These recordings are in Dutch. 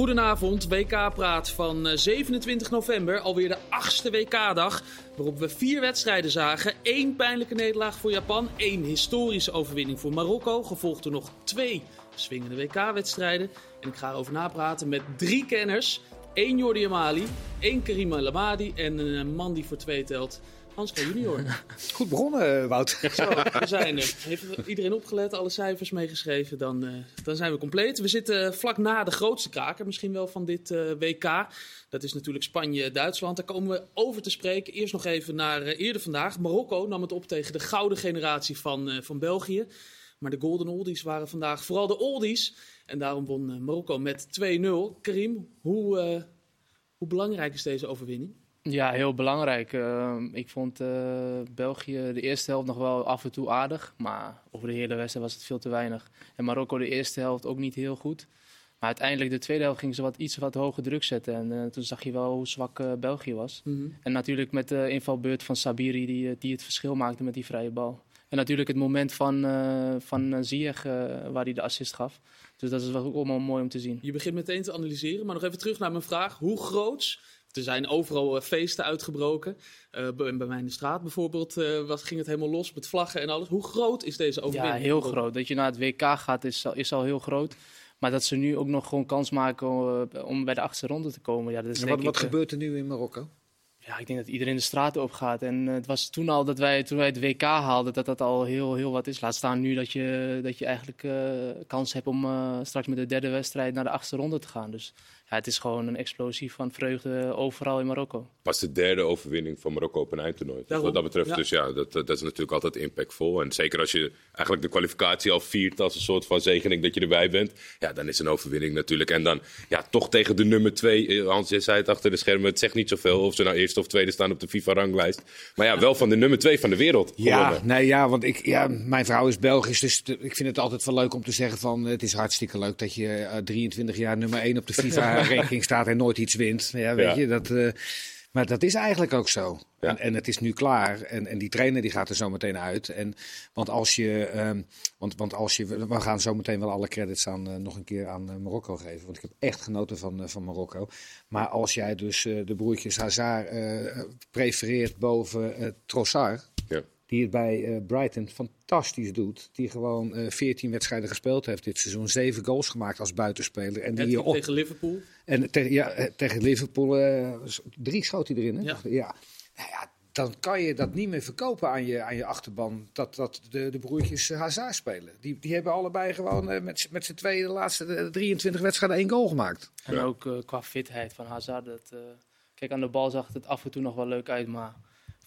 Goedenavond, WK-praat van eh, 27 november. Alweer de achtste WK-dag. Waarop we vier wedstrijden zagen. Eén pijnlijke nederlaag voor Japan. één historische overwinning voor Marokko. Gevolgd door nog twee swingende WK-wedstrijden. En ik ga erover napraten met drie kenners. één Jordi Amali, één Karim El Amadi en een man die voor twee telt. Junior. Goed begonnen, Wout. Zo, we zijn er. Heeft iedereen opgelet, alle cijfers meegeschreven, dan, uh, dan zijn we compleet. We zitten vlak na de grootste kraker misschien wel van dit uh, WK. Dat is natuurlijk Spanje-Duitsland. Daar komen we over te spreken. Eerst nog even naar uh, eerder vandaag. Marokko nam het op tegen de gouden generatie van, van België. Maar de golden oldies waren vandaag vooral de oldies. En daarom won Marokko met 2-0. Karim, hoe, hoe belangrijk is deze overwinning? Ja, heel belangrijk. Uh, ik vond uh, België de eerste helft nog wel af en toe aardig. Maar over de hele wedstrijd was het veel te weinig. En Marokko de eerste helft ook niet heel goed. Maar uiteindelijk de tweede helft gingen ze wat, iets wat hoger druk zetten. En uh, toen zag je wel hoe zwak België was. Mm -hmm. En natuurlijk met de invalbeurt van Sabiri die, die het verschil maakte met die vrije bal. En natuurlijk het moment van, van Ziyech waar hij de assist gaf. Dus dat is wel ook allemaal mooi om te zien. Je begint meteen te analyseren. Maar nog even terug naar mijn vraag. Hoe groot er zijn overal uh, feesten uitgebroken. Uh, bij, bij mij in de straat bijvoorbeeld uh, was, ging het helemaal los met vlaggen en alles. Hoe groot is deze overwinning? Ja, heel groot. Dat je naar het WK gaat is, is al heel groot. Maar dat ze nu ook nog gewoon kans maken om bij de achtste ronde te komen. Ja, dat is en wat, wat ik, gebeurt er nu in Marokko? Ja, ik denk dat iedereen de straten op gaat. En het was toen al dat wij, toen wij het WK haalden, dat dat al heel, heel wat is. Laat staan nu dat je, dat je eigenlijk kans hebt om straks met de derde wedstrijd naar de achtste ronde te gaan. Dus ja, het is gewoon een explosie van vreugde overal in Marokko. Pas de derde overwinning van Marokko op een eindtoernooi. Dus wat dat betreft, ja. dus ja, dat, dat is natuurlijk altijd impactvol. En zeker als je eigenlijk de kwalificatie al viert als een soort van zegening dat je erbij bent. Ja, dan is een overwinning natuurlijk. En dan ja, toch tegen de nummer twee. Hans, jij zei het achter de schermen. Het zegt niet zoveel of ze nou eerste of tweede staan op de FIFA-ranglijst. Maar ja, wel van de nummer twee van de wereld. Ja, nee, ja want ik, ja, mijn vrouw is Belgisch. Dus ik vind het altijd wel leuk om te zeggen van... Het is hartstikke leuk dat je uh, 23 jaar nummer één op de FIFA ranking staat en nooit iets wint. Ja, weet je, dat, uh, maar dat is eigenlijk ook zo. Ja. En, en, het is nu klaar. En, en die trainer die gaat er zo meteen uit. En, want als je, um, want, want als je, we gaan zo meteen wel alle credits aan, uh, nog een keer aan uh, Marokko geven. Want ik heb echt genoten van, van Marokko. Maar als jij dus de broertjes Hazard prefereert boven Trossard. Die het bij uh, Brighton fantastisch doet. Die gewoon uh, 14 wedstrijden gespeeld heeft dit seizoen. Zeven goals gemaakt als buitenspeler. En die hier op... tegen Liverpool? En te, ja, tegen Liverpool, uh, drie schoot hij erin. Hè? Ja. ja. Nou ja, dan kan je dat niet meer verkopen aan je, aan je achterban. Dat, dat de, de broertjes Hazard spelen. Die, die hebben allebei gewoon uh, met, met z'n tweeën de laatste 23 wedstrijden één goal gemaakt. En ja. ook uh, qua fitheid van Hazard. Dat, kijk, aan de bal zag het af en toe nog wel leuk uit, maar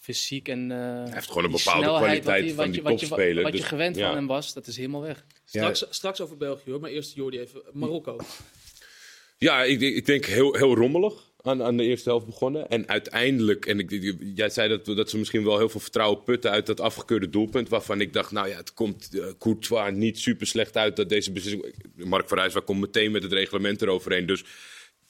fysiek en uh, Hij heeft gewoon een bepaalde kwaliteit die, van die wat je, topspeler. Wat, wat je gewend ja. van hem was, dat is helemaal weg. Straks, ja. straks over België hoor, maar eerst Jordi even. Marokko. Ja, ik, ik denk heel, heel rommelig. Aan, aan de eerste helft begonnen. En uiteindelijk, en ik, jij zei dat, dat ze misschien wel heel veel vertrouwen putten uit dat afgekeurde doelpunt. Waarvan ik dacht, nou ja, het komt uh, Courtois niet super slecht uit dat deze beslissing. Mark van Rijswijk komt meteen met het reglement eroverheen. Dus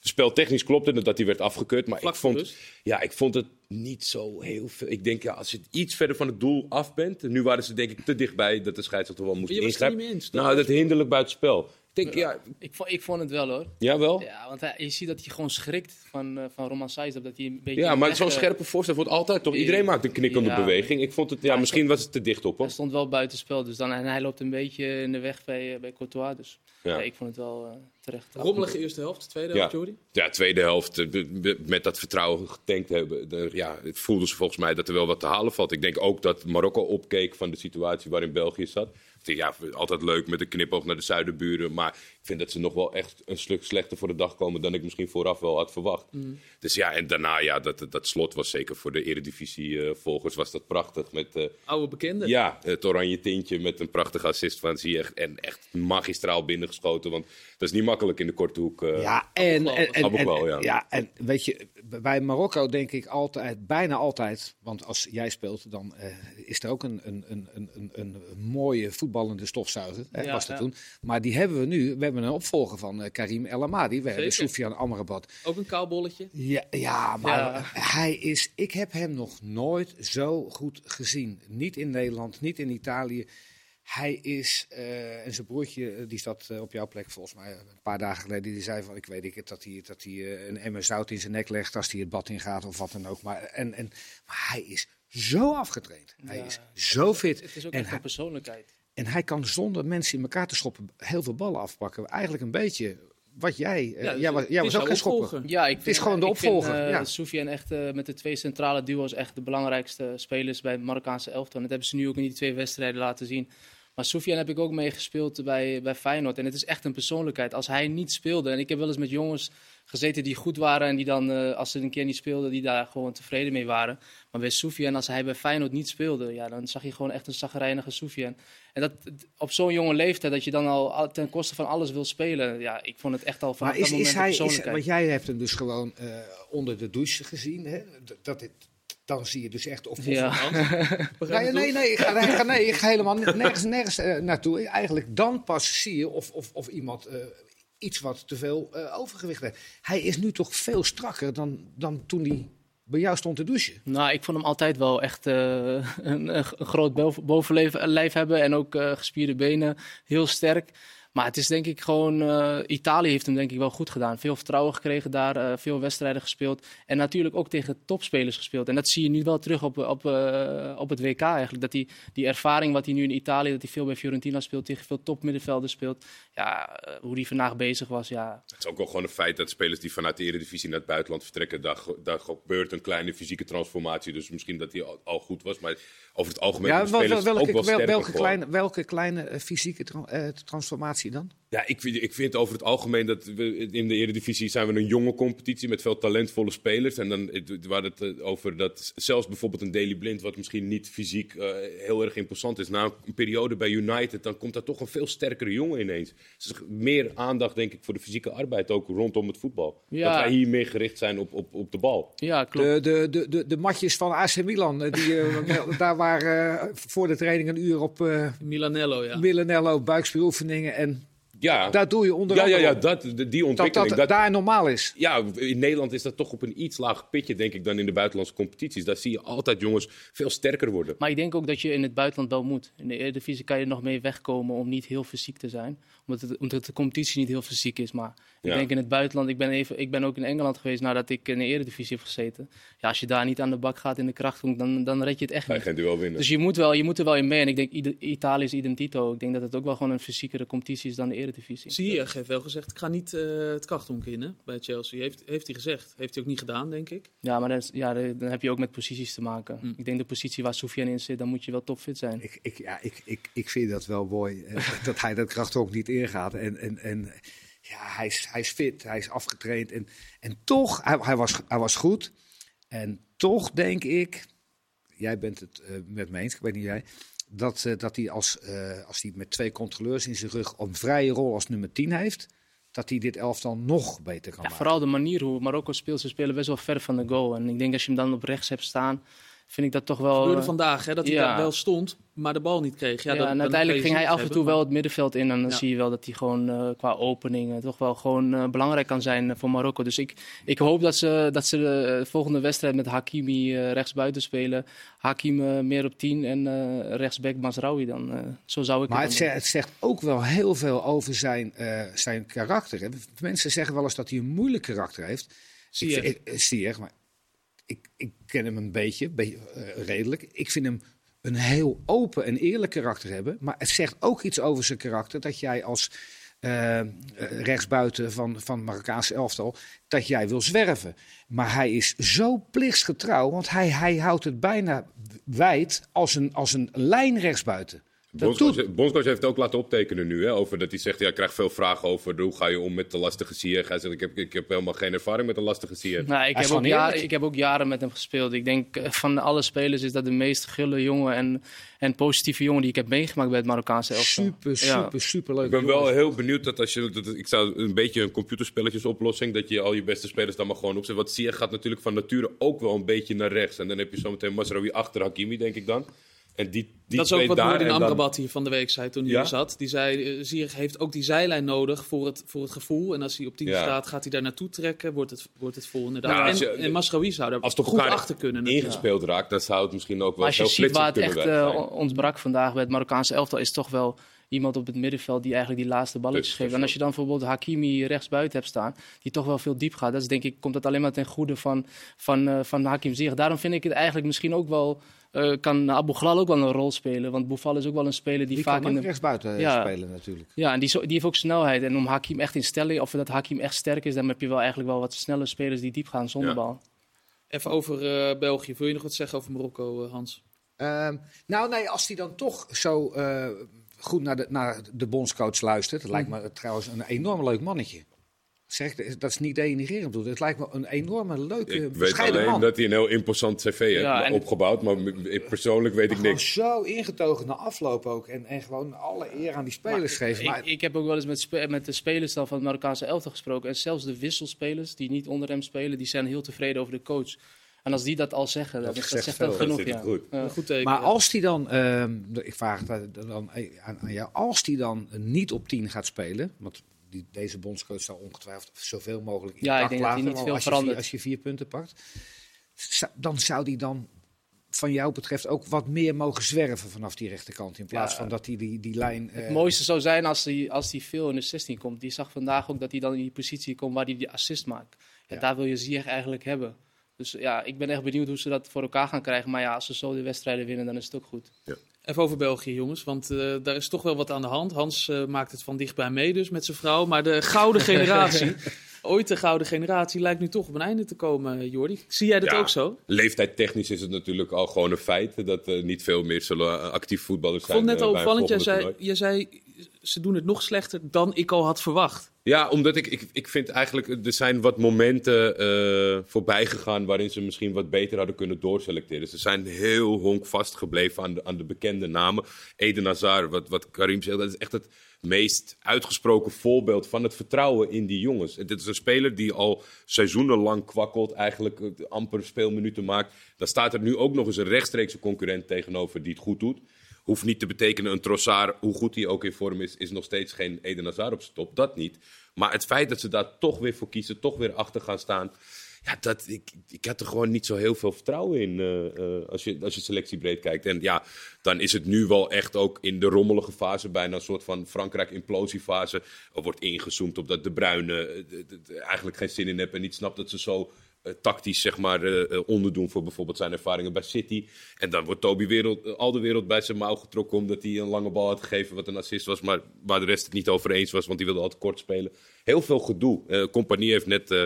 speltechnisch klopte het dat hij werd afgekeurd. Maar Vlak ik vond, ja, ik vond het niet zo heel veel. Ik denk, ja, als je iets verder van het doel af bent. Nu waren ze denk ik te dichtbij dat de scheidsrechter wel moest ingrijpen. Nou, dat hinderlijk buitenspel. Ik denk, ja. Ik, vond, ik vond het wel hoor. Ja, wel? Ja, want hij, je ziet dat hij gewoon schrikt van, uh, van Roman Saiz. Dat hij een beetje ja, maar zo'n scherpe voorstel wordt altijd toch? Iedereen maakt een knikkende ja, beweging. Ik vond het, ja, misschien was het te dicht op. Hoor. Hij stond wel buitenspel, dus dan, en hij loopt een beetje in de weg bij, bij Courtois. Dus ja. ik vond het wel uh, terecht. Rommelige eerste helft, tweede helft, ja. Jordi? Ja, tweede helft. Met dat vertrouwen getankt hebben. De, ja, het voelde ze volgens mij dat er wel wat te halen valt. Ik denk ook dat Marokko opkeek van de situatie waarin België zat. Ja, altijd leuk met een knipoog naar de zuidenburen. Maar vind dat ze nog wel echt een stuk slechter voor de dag komen dan ik misschien vooraf wel had verwacht. Mm. Dus ja, en daarna, ja, dat, dat slot was zeker voor de Eredivisie-volgers was dat prachtig. Met, uh, Oude bekende. Ja, het oranje tintje met een prachtige assist van Ziyech. En echt magistraal binnengeschoten, want dat is niet makkelijk in de korte hoek. Uh, ja, en, en, en, en, wel, ja. ja, en weet je, bij Marokko denk ik altijd, bijna altijd, want als jij speelt, dan uh, is er ook een, een, een, een, een, een mooie voetballende stofzuiger, hè, ja, was dat ja. toen. Maar die hebben we nu, we hebben een opvolger van uh, Karim El Amadi, we hebben Amrabat. Ook een kaalbolletje? Ja, ja maar ja. hij is, ik heb hem nog nooit zo goed gezien. Niet in Nederland, niet in Italië. Hij is, eh, en zijn broertje, eh, die zat eh, op jouw plek volgens mij een paar dagen geleden. Die zei van, ik weet het, dat hij, dat hij eh, een emmer zout in zijn nek legt als hij het bad in gaat of wat dan ook. Maar, en, en, maar hij is zo afgetraind. Hij is zo fit. Het is ook En echt hij- een persoonlijkheid. En hij kan zonder mensen in elkaar te schoppen heel veel ballen afpakken. Eigenlijk een beetje wat jij... eh, Ja, jij, was, het jij is was ook schoppen. opvolger. Ja, ik is vind, gewoon de ik vind, opvolger, eh, ja. Soufiane echt eh, met de twee centrale duo's echt de belangrijkste spelers bij het Marokkaanse elftal. En dat hebben ze nu ook in die twee wedstrijden laten zien. Maar Soufiane heb ik ook meegespeeld bij, bij Feyenoord. En het is echt een persoonlijkheid. Als hij niet speelde, en ik heb wel eens met jongens gezeten die goed waren en die dan, eh, als ze een keer niet speelden, die daar gewoon tevreden mee waren. Maar bij Soufiane, als hij bij Feyenoord niet speelde, ja, dan zag je gewoon echt een zagrijnige Soufiane. En dat op zo'n jonge leeftijd, dat je dan al ten koste van alles wil spelen. Ja, ik vond het echt al van Maar dat is, moment is hij, is, want jij hebt hem dus gewoon eh, onder de douche gezien. Hè? Dat, dat dit, dan zie je dus echt of, of Ja. Nee, nee, nee, ik ga, nee, ik ga, nee, ik ga helemaal nergens, nergens eh, naartoe. Eigenlijk dan pas zie je of, of, of iemand eh, iets wat te veel eh, overgewicht heeft. Hij is nu toch veel strakker dan, dan toen hij bij jou stond te douchen. Nou, ik vond hem altijd wel echt een, een groot boven- bovenlijf lijf hebben en ook gespierde benen. Heel sterk. Maar het is denk ik gewoon, eh, Italië heeft hem denk ik wel goed gedaan. Veel vertrouwen gekregen daar, eh, veel wedstrijden gespeeld. En natuurlijk ook tegen topspelers gespeeld. En dat zie je nu wel terug op, op, eh, op het WK eigenlijk. Dat die, die ervaring wat hij nu in Italië, dat hij veel bij Fiorentina speelt, tegen veel topmiddenvelders speelt. Ja, hoe hij vandaag bezig was, ja, Het is ook wel gewoon een feit dat spelers die vanuit de Eredivisie naar het buitenland vertrekken, daar, daar gebeurt een kleine fysieke transformatie. Dus misschien dat die al, al goed was, maar over het algemeen Ja, wel, spelers welke, ook wel wel- welke, kleine, welke kleine fysieke tra- eh, dan? Ja, ik vind, ik vind over het algemeen dat we in de Eredivisie zijn we een jonge competitie met veel talentvolle spelers. En dan het- waar het eh, over dat zelfs bijvoorbeeld een Daily Blind, wat misschien niet fysiek eh, heel erg imposant is, na een periode bij United, dan komt daar toch een veel sterkere jongen ineens. Dus er meer aandacht, denk ik, voor de fysieke arbeid ook rondom het voetbal. Ja. Dat wij hier meer gericht zijn op, op, op de bal. ja klopt. De, de, de, de, de matjes van AC Milan, eh, die, daar waren voor de training een uur op Milanello, ja. Milanello, buikspieroefeningen. En Ja, daar doe je onder ja, ja, andere ja dat, die dat ontwikkeling. dat dat, daar normaal is. Ja, in Nederland is dat toch op een iets lager pitje, denk ik, dan in de buitenlandse competities. Daar zie je altijd jongens veel sterker worden. Maar ik denk ook dat je in het buitenland wel moet. In de Eredivisie kan je nog mee wegkomen om niet heel fysiek te zijn. Omdat, het, omdat de competitie niet heel fysiek is. Maar ik denk in het buitenland, ik ben, even, ik ben ook in Engeland geweest nadat ik in de Eredivisie heb gezeten. Ja, als je daar niet aan de bak gaat in de krachtpunkt, dan, dan red je het echt je niet. geen duel winnen. Dus je moet, wel, je moet er wel in mee. En ik denk, Italië is identito. Ik denk dat het ook wel gewoon een fysiekere competitie is dan de Eredivisie. Ziyech heeft wel gezegd, ik ga niet eh, het krachthonk in bij Chelsea. Heeft, heeft hij gezegd. Heeft hij ook niet gedaan, denk ik. Ja, maar dat ja, dan heb je ook met posities te maken. Hm. Ik denk de positie waar Soufiane in zit, dan moet je wel topfit zijn. Ik, ik, ja, ik, ik, ik vind dat wel mooi, eh, dat hij dat krachthonk niet ingaat. En, en, en ja, hij is, hij is fit, hij is afgetraind. En, en toch, hij, hij, was, hij was goed. En toch denk ik, jij bent het eh, met me eens, ik weet niet jij, dat, eh, dat hij als, eh, als hij met twee controleurs in zijn rug een vrije rol als nummer 10 heeft, dat hij dit elftal nog beter kan Ja, maken. vooral de manier hoe Marokko speelt. Ze spelen best wel ver van de goal. En ik denk als je hem dan op rechts hebt staan, vind ik dat toch wel... gebeurde eh, vandaag, hè, dat hij ja. daar wel stond, maar de bal niet kreeg. Ja, en uiteindelijk ging hij af en toe wel het middenveld in. En dan Ja. zie je wel dat hij gewoon eh, qua openingen toch wel gewoon eh, belangrijk kan zijn voor Marokko. Dus ik, ik hoop dat ze, dat ze de volgende wedstrijd met Hakimi eh rechtsbuiten spelen. Hakim meer op 10 en eh rechtsback Masraoui dan. eh, zo zou ik Maar het zegt, het zegt ook wel heel veel over zijn, eh, zijn karakter. Hè. Mensen zeggen wel eens dat hij een moeilijk karakter heeft. Zie Ik je. zie je, maar ik, ik ken hem een beetje, be- eh, redelijk. Ik vind hem een heel open en eerlijk karakter hebben. Maar het zegt ook iets over zijn karakter dat jij als eh, eh, rechtsbuiten van, van Marokkaanse elftal, dat jij wil zwerven. Maar hij is zo plichtsgetrouw, want hij, hij houdt het bijna wijd als een, als een lijn rechtsbuiten. Bondscoach, Bondscoach heeft het ook laten optekenen nu. Hè, over dat hij zegt, ja, ik krijg veel vragen over hoe ga je om met de lastige Ziyech. Hij zegt, ik heb, ik heb helemaal geen ervaring met een lastige Ziyech. Nou, ik, heb ook jaren, ik heb ook jaren met hem gespeeld. Ik denk eh, van alle spelers is dat de meest gulle jongen en, en positieve jongen die ik heb meegemaakt bij het Marokkaanse elftal. super, Ja. super, super leuk. Ik ben wel heel benieuwd dat als je. Dat, ik zou een beetje een computerspelletjesoplossing. Dat je al je beste spelers dan maar gewoon opzet. Want Ziyech gaat natuurlijk van nature ook wel een beetje naar rechts. En dan heb je zometeen Masraoui achter Hakimi, denk ik dan. En die, die dat is ook wat Noordin Amrabat hier van de week zei toen hij Ja? hier zat. Die zei, uh, Ziyech heeft ook die zijlijn nodig voor het, voor het gevoel. En als hij op 10 Ja. staat, gaat hij daar naartoe trekken, wordt het, wordt het vol inderdaad. Nou, je- en, en Masraoui zou daar Als goed achter kunnen ingespeeld raakt, dan zou het misschien ook wel Maar als je heel ziet waar het echt eh, ontbrak vandaag bij het Marokkaanse elftal, is toch wel iemand op het middenveld die eigenlijk die laatste balletjes Dus, geeft. En als je dan bijvoorbeeld Hakimi rechtsbuiten hebt staan, die toch wel veel diep gaat, dat is denk ik, komt dat alleen maar ten goede van, van, eh, van Hakim Ziyech. Daarom vind ik het eigenlijk misschien ook wel, eh, kan Abu Ghlal ook wel een rol spelen. Want Boufal is ook wel een speler die, Die vaak kan in ook de... rechtsbuiten Ja. spelen natuurlijk. Ja, en die, zo- die heeft ook snelheid. En om Hakim echt in stelling, of dat Hakim echt sterk is, dan heb je wel eigenlijk wel wat snelle spelers die diep gaan zonder Ja. bal. Even over eh, België. Wil je nog wat zeggen over Marokko, eh, Hans? Ehm, nou, nee, als hij dan toch zo eh, goed naar de, naar de bondscoach luistert. Dat lijkt me trouwens een enorm leuk mannetje. Zeg, dat is niet denigrerend bedoeld. Het lijkt me een enorme leuke, Ik weet alleen man. dat hij een heel imposant cv heeft Ja, opgebouwd, maar ik- persoonlijk weet ik niks. zo ingetogen na afloop ook. En, en gewoon alle eer aan die spelers geven. Maar Ik, ik heb ook wel eens met, spe- met de spelers dan van het Marokkaanse elftal gesproken. En zelfs de wisselspelers die niet onder hem spelen, die zijn heel tevreden over de coach. En als die dat al zeggen, Dat dat zegt dat genoeg. Ja. goed. Goed teken. Maar ja. als hij dan, ehm, ik vraag het dan aan, aan jou, als hij dan niet op 10 gaat spelen, want die, deze bondscoach zal ongetwijfeld zoveel mogelijk in Ja, ik denk dat laten, niet veel als je, verandert. vier, als je vier punten pakt, dan zou hij dan van jou betreft ook wat meer mogen zwerven vanaf die rechterkant, in plaats Ja. van dat hij die, die lijn... Het eh, mooiste zou zijn als hij, als hij veel in de 16 komt. Die zag vandaag ook dat hij dan in die positie komt waar hij die assist maakt. En Ja. daar wil je Ziyech eigenlijk hebben. Dus ja, ik ben echt benieuwd hoe ze dat voor elkaar gaan krijgen. Maar ja, als ze zo de wedstrijden winnen, dan is het ook goed. Even over België, jongens. Want eh, daar is toch wel wat aan de hand. Hans eh, maakt het van dichtbij mee dus met zijn vrouw. Maar de gouden generatie, ooit de gouden generatie, lijkt nu toch op een einde te komen, eh, Jordi. Zie jij dat Ja. ook zo? Leeftijdtechnisch is het natuurlijk al gewoon een feit dat er niet veel meer zullen eh, actief voetballers Ik zijn. vond net eh, al opvallend, zei, jij zei ze doen het nog slechter dan ik al had verwacht. Ja, omdat ik, ik, ik vind eigenlijk, er zijn wat momenten eh voorbij gegaan waarin ze misschien wat beter hadden kunnen doorselecteren. Ze zijn heel honkvast gebleven aan de, aan de bekende namen. Eden Hazard, wat, wat Karim zegt, dat is echt het meest uitgesproken voorbeeld van het vertrouwen in die jongens. Dit is een speler die al seizoenenlang kwakkelt, eigenlijk eh, amper speelminuten maakt. Dan staat er nu ook nog eens een rechtstreekse concurrent tegenover die het goed doet. Hoeft niet te betekenen een Trossard, hoe goed hij ook in vorm is, is nog steeds geen Eden Hazard op zijn top. Dat niet. Maar het feit dat ze daar toch weer voor kiezen, toch weer achter gaan staan. Ja, dat, ik, ik had er gewoon niet zo heel veel vertrouwen in eh, eh, als, je, als je selectie breed kijkt. En ja, dan is het nu wel echt ook in de rommelige fase, bijna een soort van Frankrijk-implosiefase. Er wordt ingezoomd op dat de Bruyne eh, eigenlijk geen zin in heeft en niet snapt dat ze zo tactisch zeg maar, eh, eh, onderdoen voor bijvoorbeeld zijn ervaringen bij City. En dan wordt Toby wereld, eh, al de wereld bij zijn mouw getrokken omdat hij een lange bal had gegeven wat een assist was, maar waar de rest het niet over eens was, want die wilde altijd kort spelen. Heel veel gedoe. Eh Compagnie heeft net eh,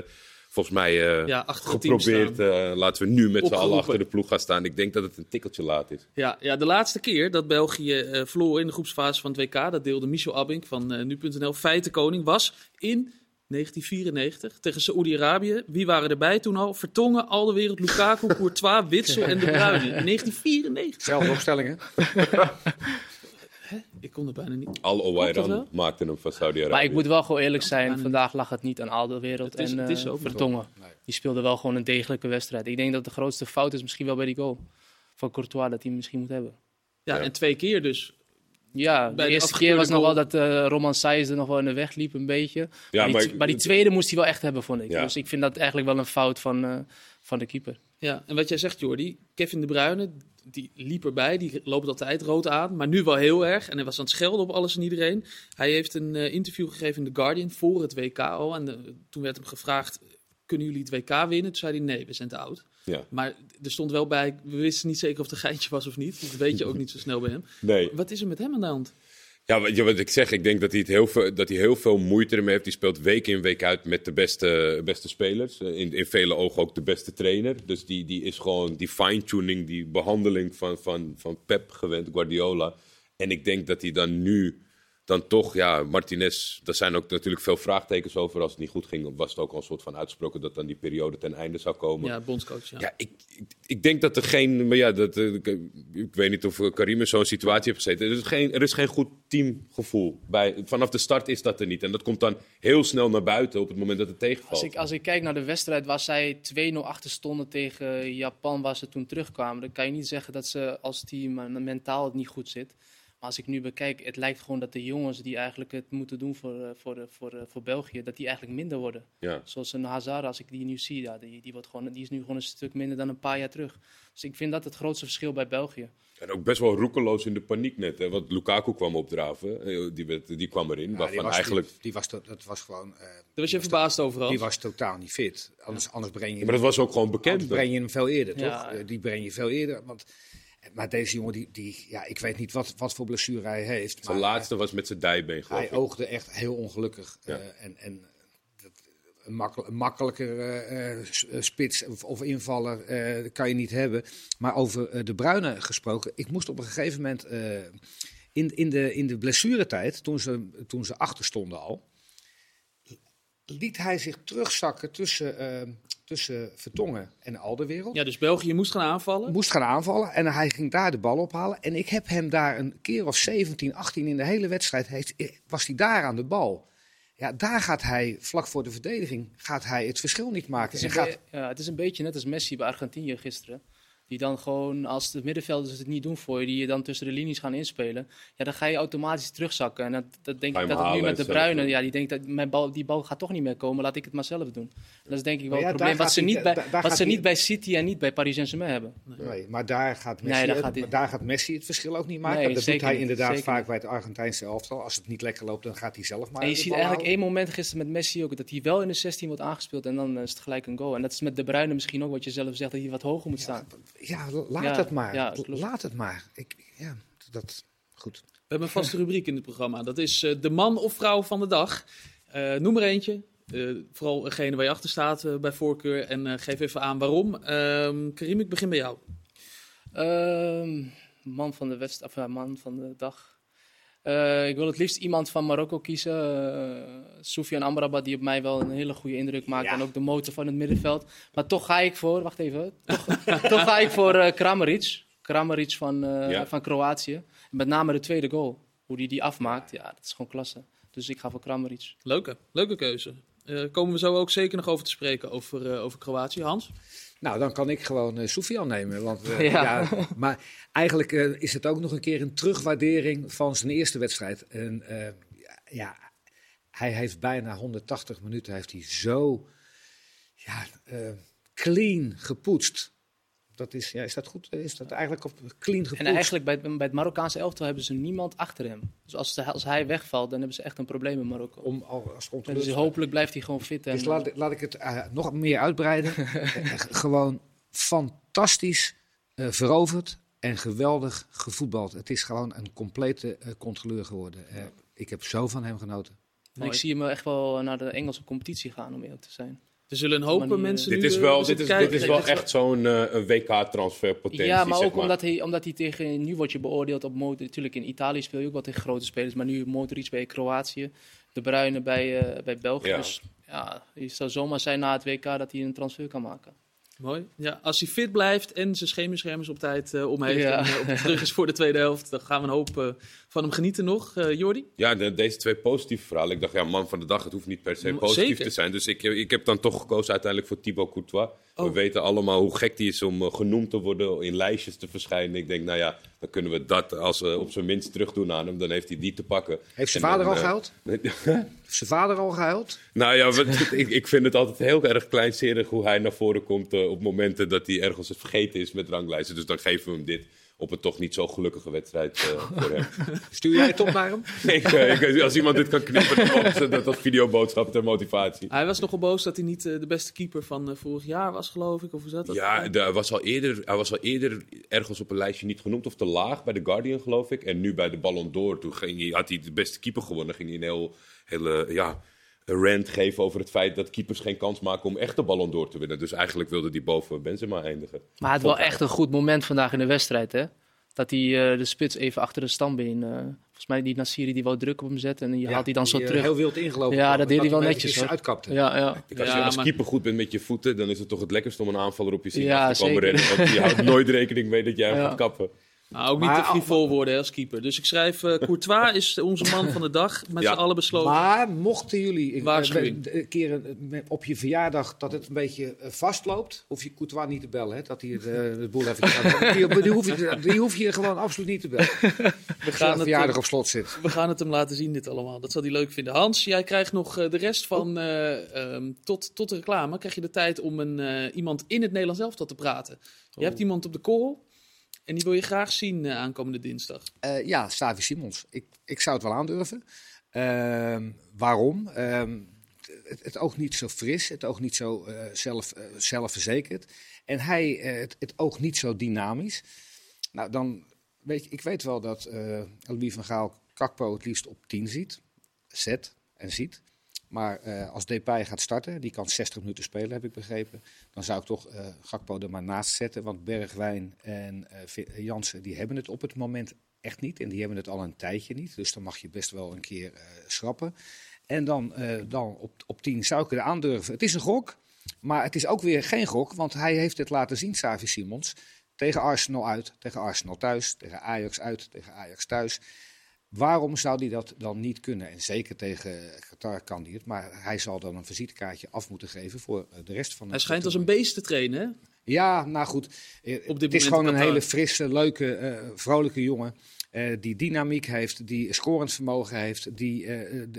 volgens mij eh, Ja, geprobeerd, eh, laten we nu met z'n allen achter de ploeg gaan staan. Ik denk dat het een tikkeltje laat is. Ja, ja, de laatste keer dat België eh, verloor in de groepsfase van het WK, dat deelde Michel Abink van eh, nu.nl, feitenkoning, was in 1994 tegen Saoedi-Arabië. Wie waren erbij toen al? Vertongen, Alderwereld, Lukaku, Courtois, Witsel en De Bruyne. In 1994. Zelfde opstellingen. Ik kon er bijna niet. Al Owairan maakte hem van Saudi-Arabië. Maar ik moet wel gewoon eerlijk zijn, vandaag lag het niet aan al de wereld Het is- en het is eh, Vertongen. Nee. Die speelde wel gewoon een degelijke wedstrijd. Ik denk dat de grootste fout is misschien wel bij die goal van Courtois, dat hij hem misschien moet hebben. Ja, Ja. en twee keer dus. Ja, de eerste keer was nog wel dat eh Roman er nog wel in de weg liep een beetje. Ja, maar, die, maar t- maar die tweede moest hij wel echt hebben, vond ik. Ja. Dus ik vind dat eigenlijk wel een fout van, eh, van de keeper. Ja, en wat jij zegt, Jordi, Kevin De Bruyne, die liep erbij, die loopt altijd rood aan, maar nu wel heel erg. En hij was aan het schelden op alles en iedereen. Hij heeft een eh, interview gegeven in The Guardian voor het WK al. En toen werd hem gevraagd, kunnen jullie het WK winnen? Toen zei hij, nee, we zijn te oud. Ja. Maar er stond wel bij, we wisten niet zeker of het een geintje was of niet. Dat weet je ook niet zo snel bij hem. Nee. Wat is er met hem aan de hand? Ja, wat, ja, wat ik zeg, ik denk dat hij, het heel veel, dat hij heel veel moeite ermee heeft. Die speelt week in, week uit met de beste, beste spelers. Eh, In, in vele ogen ook de beste trainer. Dus die, die is gewoon die fine-tuning, die behandeling van, van, van Pep gewend, Guardiola. En ik denk dat hij dan nu dan toch, ja, Martinez, daar zijn ook natuurlijk veel vraagtekens over. Als het niet goed ging, was het ook al een soort van uitgesproken dat dan die periode ten einde zou komen. Ja, bondscoach. Ja. Ja, ik, ik, ik denk dat er geen. Maar ja, dat, eh, ik, ik weet niet of Karim in zo'n situatie heeft gezeten. Er is geen, er is geen goed teamgevoel. Bij, vanaf de start is dat er niet. En dat komt dan heel snel naar buiten op het moment dat het tegenvalt. Als ik, als ik kijk naar de wedstrijd waar zij 2-0 achter stonden tegen Japan, waar ze toen terugkwamen, dan kan je niet zeggen dat ze als team eh, mentaal het niet goed zit. Maar als ik nu bekijk, het lijkt gewoon dat de jongens die eigenlijk het moeten doen voor, eh, voor, voor, eh, voor België, dat die eigenlijk minder worden. Ja. Zoals een Hazard, als ik die nu zie, ja, die, die, wordt gewoon, die is nu gewoon een stuk minder dan een paar jaar terug. Dus ik vind dat het grootste verschil bij België. En ook best wel roekeloos in de paniek net. Hè? Want Lukaku kwam opdraven. eh, Die, werd, die kwam erin. Ja, die waarvan was, eigenlijk. die, die was, to- dat was gewoon. eh, Daar was je verbaasd over, Hans. die was totaal niet fit. Anders, anders breng je Maar dat was ook gewoon anders bekend. breng je hem veel eerder, toch? Ja. Die breng je veel eerder. Want, maar deze jongen, die, die, ja, ik weet niet wat, wat voor blessure hij heeft. Zijn laatste was met zijn dijbeen, geloof Hij ik. oogde echt heel ongelukkig. Ja. Eh, en, en dat, een, makkel, een makkelijker eh, eh, spits of, of invaller eh, kan je niet hebben. Maar over de Bruine gesproken. Ik moest op een gegeven moment in, in, de, in de blessuretijd, toen ze, toen ze achter stonden al, liet hij zich terugzakken tussen, eh, tussen Vertongen en Alderwereld. Ja, dus België moest gaan aanvallen. Moest gaan aanvallen en hij ging daar de bal ophalen. En ik heb hem daar een keer of 17, 18 in de hele wedstrijd, heeft, was hij daar aan de bal. Ja, daar gaat hij, vlak voor de verdediging, gaat hij het verschil niet maken. Het is, gaat, ja, het is een beetje net als Messi bij Argentinië gisteren. Die dan gewoon, als de middenvelders het niet doen voor je, die je dan tussen de linies gaan inspelen. Ja, dan ga je automatisch terugzakken. En dat, dat denk ik dat het nu met de doen. ja, die denkt dat mijn bal, die bal gaat toch niet meer komen, laat ik het maar zelf doen. En dat is denk ik wel ja, het probleem wat ze niet, bij, wat ze niet bij City en niet bij Paris Saint-Germain hebben. nee, maar daar gaat, Nee, Messi, daar gaat maar daar gaat Messi het verschil ook niet maken. Nee, dat doet hij niet, inderdaad zeker vaak niet. bij het Argentijnse elftal. Als het niet lekker loopt, dan gaat hij zelf maar En je ziet eigenlijk houden. één moment gisteren met Messi ook, dat hij wel in de 16 wordt aangespeeld en dan eh, is het gelijk een goal. En dat is met De Bruyne misschien ook wat je zelf zegt, dat hij wat hoger moet staan. Ja, laat Ja, het maar. ja, laat het maar. Ik, ja, dat, goed. We hebben een vaste rubriek in het programma. Dat is eh, de man of vrouw van de dag. Eh, noem er eentje. Eh, vooral degene waar je achter staat bij voorkeur. En eh, geef even aan waarom. Ehm Karim, ik begin bij jou. Ehm, man van de wedst, of, man van de dag. Eh, ik wil het liefst iemand van Marokko kiezen. Uh, Soufiane Amrabat, die op mij wel een hele goede indruk maakt. Ja. En ook de motor van het middenveld. Maar toch ga ik voor, wacht even. Toch, toch ga ik voor eh Kramaric. Kramaric van, eh, Ja. van Kroatië. Met name de tweede goal. Hoe die die afmaakt, ja, dat is gewoon klasse. Dus ik ga voor Kramaric. Leuke, leuke keuze. Eh komen we zo ook zeker nog over te spreken over, eh, over Kroatië. Hans? Nou, dan kan ik gewoon uh, nemen. Want, eh, Ja. ja. maar eigenlijk eh, is het ook nog een keer een terugwaardering van zijn eerste wedstrijd. En, ja, hij heeft bijna 180 minuten heeft hij zo ja, clean gepoetst. Dat is, ja, is dat goed? Is dat eigenlijk op clean gepoetst? En eigenlijk bij, het- bij het Marokkaanse elftal hebben ze niemand achter hem. Dus als, de- als hij wegvalt, dan hebben ze echt een probleem in Marokko. Om, al- als Dus hopelijk blijft hij gewoon fit. En, Dus laat, laat ik het eh, nog meer uitbreiden. Eh, gewoon fantastisch eh, veroverd en geweldig gevoetbald. Het is gewoon een complete controleur geworden. Ik heb zo van hem genoten. en ik zie hem echt wel naar de Engelse competitie gaan, om eerlijk te zijn. Er zullen een hoop Manier- mensen Dit nu, is eh, wel, dit is, kijken. dit is wel echt zo'n eh, een WK-transferpotentie. ja, maar zeg ook Omdat, hij, omdat hij tegen... Nu word je beoordeeld op... Modric. Natuurlijk in Italië speel je ook wel tegen grote spelers. Maar nu Modric bij Kroatië. De Bruyne bij, eh, bij België. Ja. Dus ja, het zou zomaar zijn na het WK dat hij een transfer kan maken. Mooi. Ja, als hij fit blijft en zijn schemerschermers op tijd eh, om heeft Ja. en eh, op terug is voor de tweede helft, dan gaan we een hoop eh, van hem genieten nog. Eh Jordi? Ja, de- deze twee positieve verhalen. Ik dacht, ja, man van de dag, het hoeft niet per se positief zeker. te zijn. Dus ik, ik heb dan toch gekozen uiteindelijk voor Thibaut Courtois. We Oh. weten allemaal hoe gek die is om genoemd te worden, in lijstjes te verschijnen. Ik denk, nou ja, dan kunnen we dat als op zijn minst terug doen aan hem. Dan heeft hij die te pakken. Heeft zijn En vader dan, al eh? Heeft zijn vader al gehuild? Nou ja, wat, ik, ik vind het altijd heel erg kleinserig hoe hij naar voren komt eh, op momenten dat hij ergens het vergeten is met ranglijsten. Dus dan geven we hem dit op een toch niet zo gelukkige wedstrijd eh, voor hem. Stuur jij het op naar hem? ik, eh, ik- als iemand dit kan knippen, dat als videoboodschap ter motivatie. Hij was nogal boos dat hij niet de beste keeper van vorig jaar was, geloof ik. Of hoe zat dat? Ja, de- hij, was al eerder, hij was al eerder ergens op een lijstje niet genoemd of te laag bij The Guardian, geloof ik. En nu bij de Ballon d'Or, toen ging hij, had hij de beste keeper gewonnen. Ging hij een heel, hele, ja, rant geven over het feit dat keepers geen kans maken om echt de Ballon d'Or te winnen. Dus eigenlijk wilde hij boven Benzema eindigen. Maar het was wel echt een goed moment vandaag in de wedstrijd, hè? dat hij eh, de spits even achter de stambeen... eh volgens mij die Nassiri die wou druk op hem zetten en die haalt hij dan zo die, eh, terug. Heel wild ingelopen. Ja, dat deed hij wel netjes, hoor. uitkapte. Ja, ja. Als je als maar- keeper goed bent met je voeten, dan is het toch het lekkerst om een aanvaller op je zin Ja, te komen rennen. Want je houdt nooit rekening mee dat jij hem Ja. gaat kappen. Nou, ook niet Maar- te frivol worden hè, als keeper. Dus ik schrijf, eh, Courtois is onze man van de dag. Met Ja. z'n allen besloten. Maar mochten jullie een- een keer met- op je verjaardag dat het een beetje eh, vastloopt, hoef je Courtois niet te bellen. Hè, dat hij het, eh, de boel even gaat. Die, die, hoef je, die hoef je gewoon absoluut niet te bellen. we, gaan het, verjaardag eh, op slot zit. we gaan het hem laten zien, dit allemaal. Dat zal hij leuk vinden. Hans, jij krijgt nog eh, de rest van eh, ehm, tot, tot de reclame. Krijg je de tijd om een, eh, iemand in het Nederlands elftal te praten. Je hebt iemand op de korrel. En die wil je graag zien eh, aankomende dinsdag. Eh, ja, Stavi Simons. Ik, ik zou het wel aandurven. Ehm, waarom? Ehm, het, oog niet zo fris, het oog niet zo eh, zelf, zelfverzekerd. En hij, het, oog niet zo dynamisch. Nou, dan weet ik weet wel dat eh Louis van Gaal Kakpo het liefst op 10 ziet. Zet en ziet. Maar eh, als Depay gaat starten, die kan 60 minuten spelen, heb ik begrepen. Dan zou ik toch eh Gakpo er maar naast zetten. Want Bergwijn en Vi- Jansen, die hebben het op het moment echt niet. En die hebben het al een tijdje niet. Dus dan mag je best wel een keer schrappen. En dan, dan op, op 10 zou ik er aandurven. Het is een gok, maar het is ook weer geen gok. Want hij heeft het laten zien, Savi Simons. Tegen Arsenal uit, tegen Arsenal thuis, tegen Ajax uit, tegen Ajax thuis. Waarom zou hij dat dan niet kunnen? En zeker tegen Qatar kan hij het. Maar hij zal dan een visitekaartje af moeten geven voor de rest van Hij het schijnt als een beest te trainen, hè? Ja, nou goed. Eh, Op dit het is gewoon een hele frisse, leuke, eh, vrolijke jongen. eh, die dynamiek heeft, die scorend vermogen heeft, die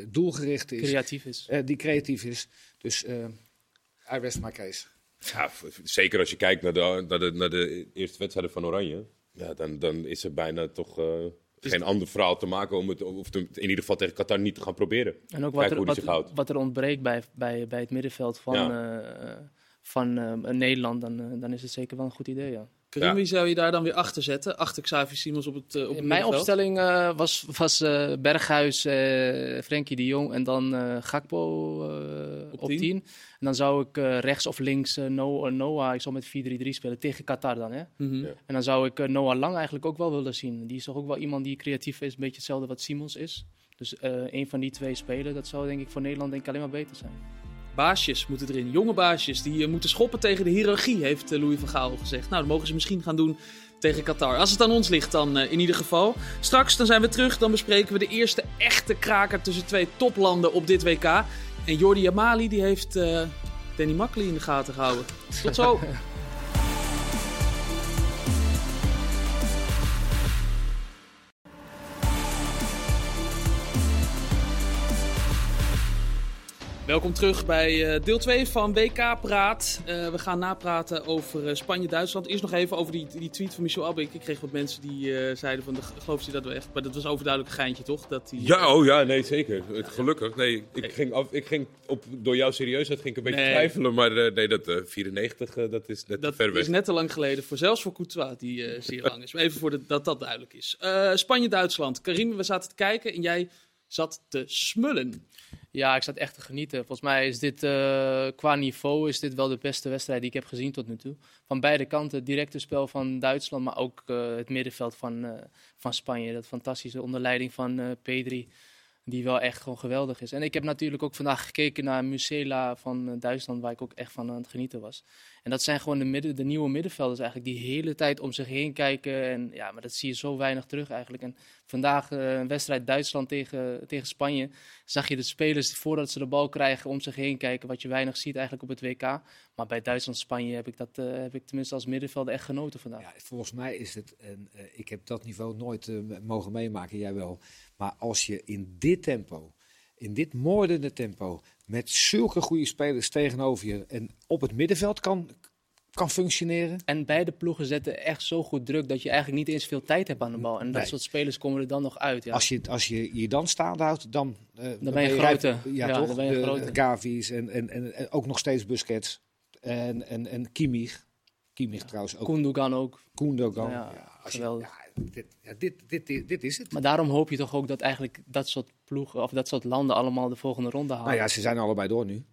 doelgericht is, creatief is. eh, die creatief is. Dus eh I rest my case. Ja, zeker als je kijkt naar de, naar de, naar de eerste wedstrijden van Oranje. Ja, dan, dan is er bijna toch eh, geen ander verhaal te maken om het, of te- in ieder geval tegen Qatar niet te gaan proberen. En ook wat er, wat, er ontbreekt bij, bij, bij het middenveld van, eh, van eh, Nederland, dan, eh, dan is het zeker wel een goed idee. Ja. Karim, Ja. wie zou je daar dan weer achter zetten? Achter Xavi Simons op het, eh, op het In mijn middenveld? opstelling eh, was, was eh, Berghuis, eh Frenkie de Jong en dan eh Gakpo Op op tien. 10. En dan zou ik eh, rechts of links No- eh, Noah, ik zou met 4-3-3 spelen tegen Qatar dan. Hè? Mhm. Ja. En dan zou ik eh, Noah Lang eigenlijk ook wel willen zien. Die is toch ook wel iemand die creatief is, een beetje hetzelfde wat Simons is. Dus eh een van die twee spelen, dat zou denk ik voor Nederland denk ik alleen maar beter zijn. Baasjes moeten erin. Jonge baasjes die eh, moeten schoppen tegen de hiërarchie, heeft eh, Louis van Gaal gezegd. Nou, dat mogen ze misschien gaan doen tegen Qatar. Als het aan ons ligt dan eh, in ieder geval. Straks dan zijn we terug. Dan bespreken we de eerste echte kraker tussen twee toplanden op dit WK. En Jordi Amali die heeft eh, Danny Makkely in de gaten gehouden. Tot zo. Welkom terug bij eh, deel 2 van WK Praat. Eh, we gaan napraten over eh, Spanje-Duitsland. Eerst nog even over die, die tweet van Michel Abbeek. Ik kreeg wat mensen die zeiden van, de, geloof je dat we echt... Maar dat was overduidelijk een geintje, toch? Dat die, Ja, oh ja, nee, zeker. Gelukkig. Nee, ik ging, af, ik ging op, door jouw serieusheid ging ik een beetje Nee. twijfelen. Maar nee, dat eh 94, eh, dat is net Dat ver weg. is net te lang geleden, voor, zelfs voor Courtois, die zeer lang is. Maar even voor de, dat dat duidelijk is. Spanje-Duitsland. Karim, we zaten te kijken en jij zat te smullen. Ja, ik zat echt te genieten. Volgens mij is dit eh, qua niveau is dit wel de beste wedstrijd die ik heb gezien tot nu toe. Van beide kanten, het directe spel van Duitsland, maar ook eh, het middenveld van, eh, van Spanje. Dat fantastische onder leiding van Pedri, die wel echt gewoon geweldig is. En ik heb natuurlijk ook vandaag gekeken naar Musela van Duitsland, waar ik ook echt van aan het genieten was. En dat zijn gewoon de, midden, de nieuwe middenvelders eigenlijk, die de hele tijd om zich heen kijken. En ja, maar dat zie je zo weinig terug eigenlijk. En vandaag eh, een wedstrijd Duitsland tegen, tegen Spanje zag je de spelers voordat ze de bal krijgen om zich heen kijken, wat je weinig ziet eigenlijk op het WK. Maar bij Duitsland-Spanje heb ik dat eh, heb ik tenminste als middenvelder echt genoten vandaag. Ja, volgens mij is het, en eh, ik heb dat niveau nooit mogen meemaken, jij wel. Maar als je in dit tempo, in dit moordende tempo, met zulke goede spelers tegenover je en op het middenveld kan, kan functioneren. En beide ploegen zetten echt zo goed druk dat je eigenlijk niet eens veel tijd hebt aan de bal. En dat Nee. soort spelers komen er dan nog uit. Ja. Als, je, als je je dan staande houdt, dan, eh, dan ben je grote. Ja, Ja, toch? dan ben je de grote. Gavi's en, en, en, en ook nog steeds Busquets. En, en, en Kimmich. Kimmich trouwens ook. Koendogan ook. Kundogan. Ja, Ja, als je, geweldig. ja, dit, ja, dit, dit, dit, dit is het. Maar daarom hoop je toch ook dat eigenlijk dat soort ploegen of dat soort landen allemaal de volgende ronde halen. Nou ja, ze zijn allebei door nu.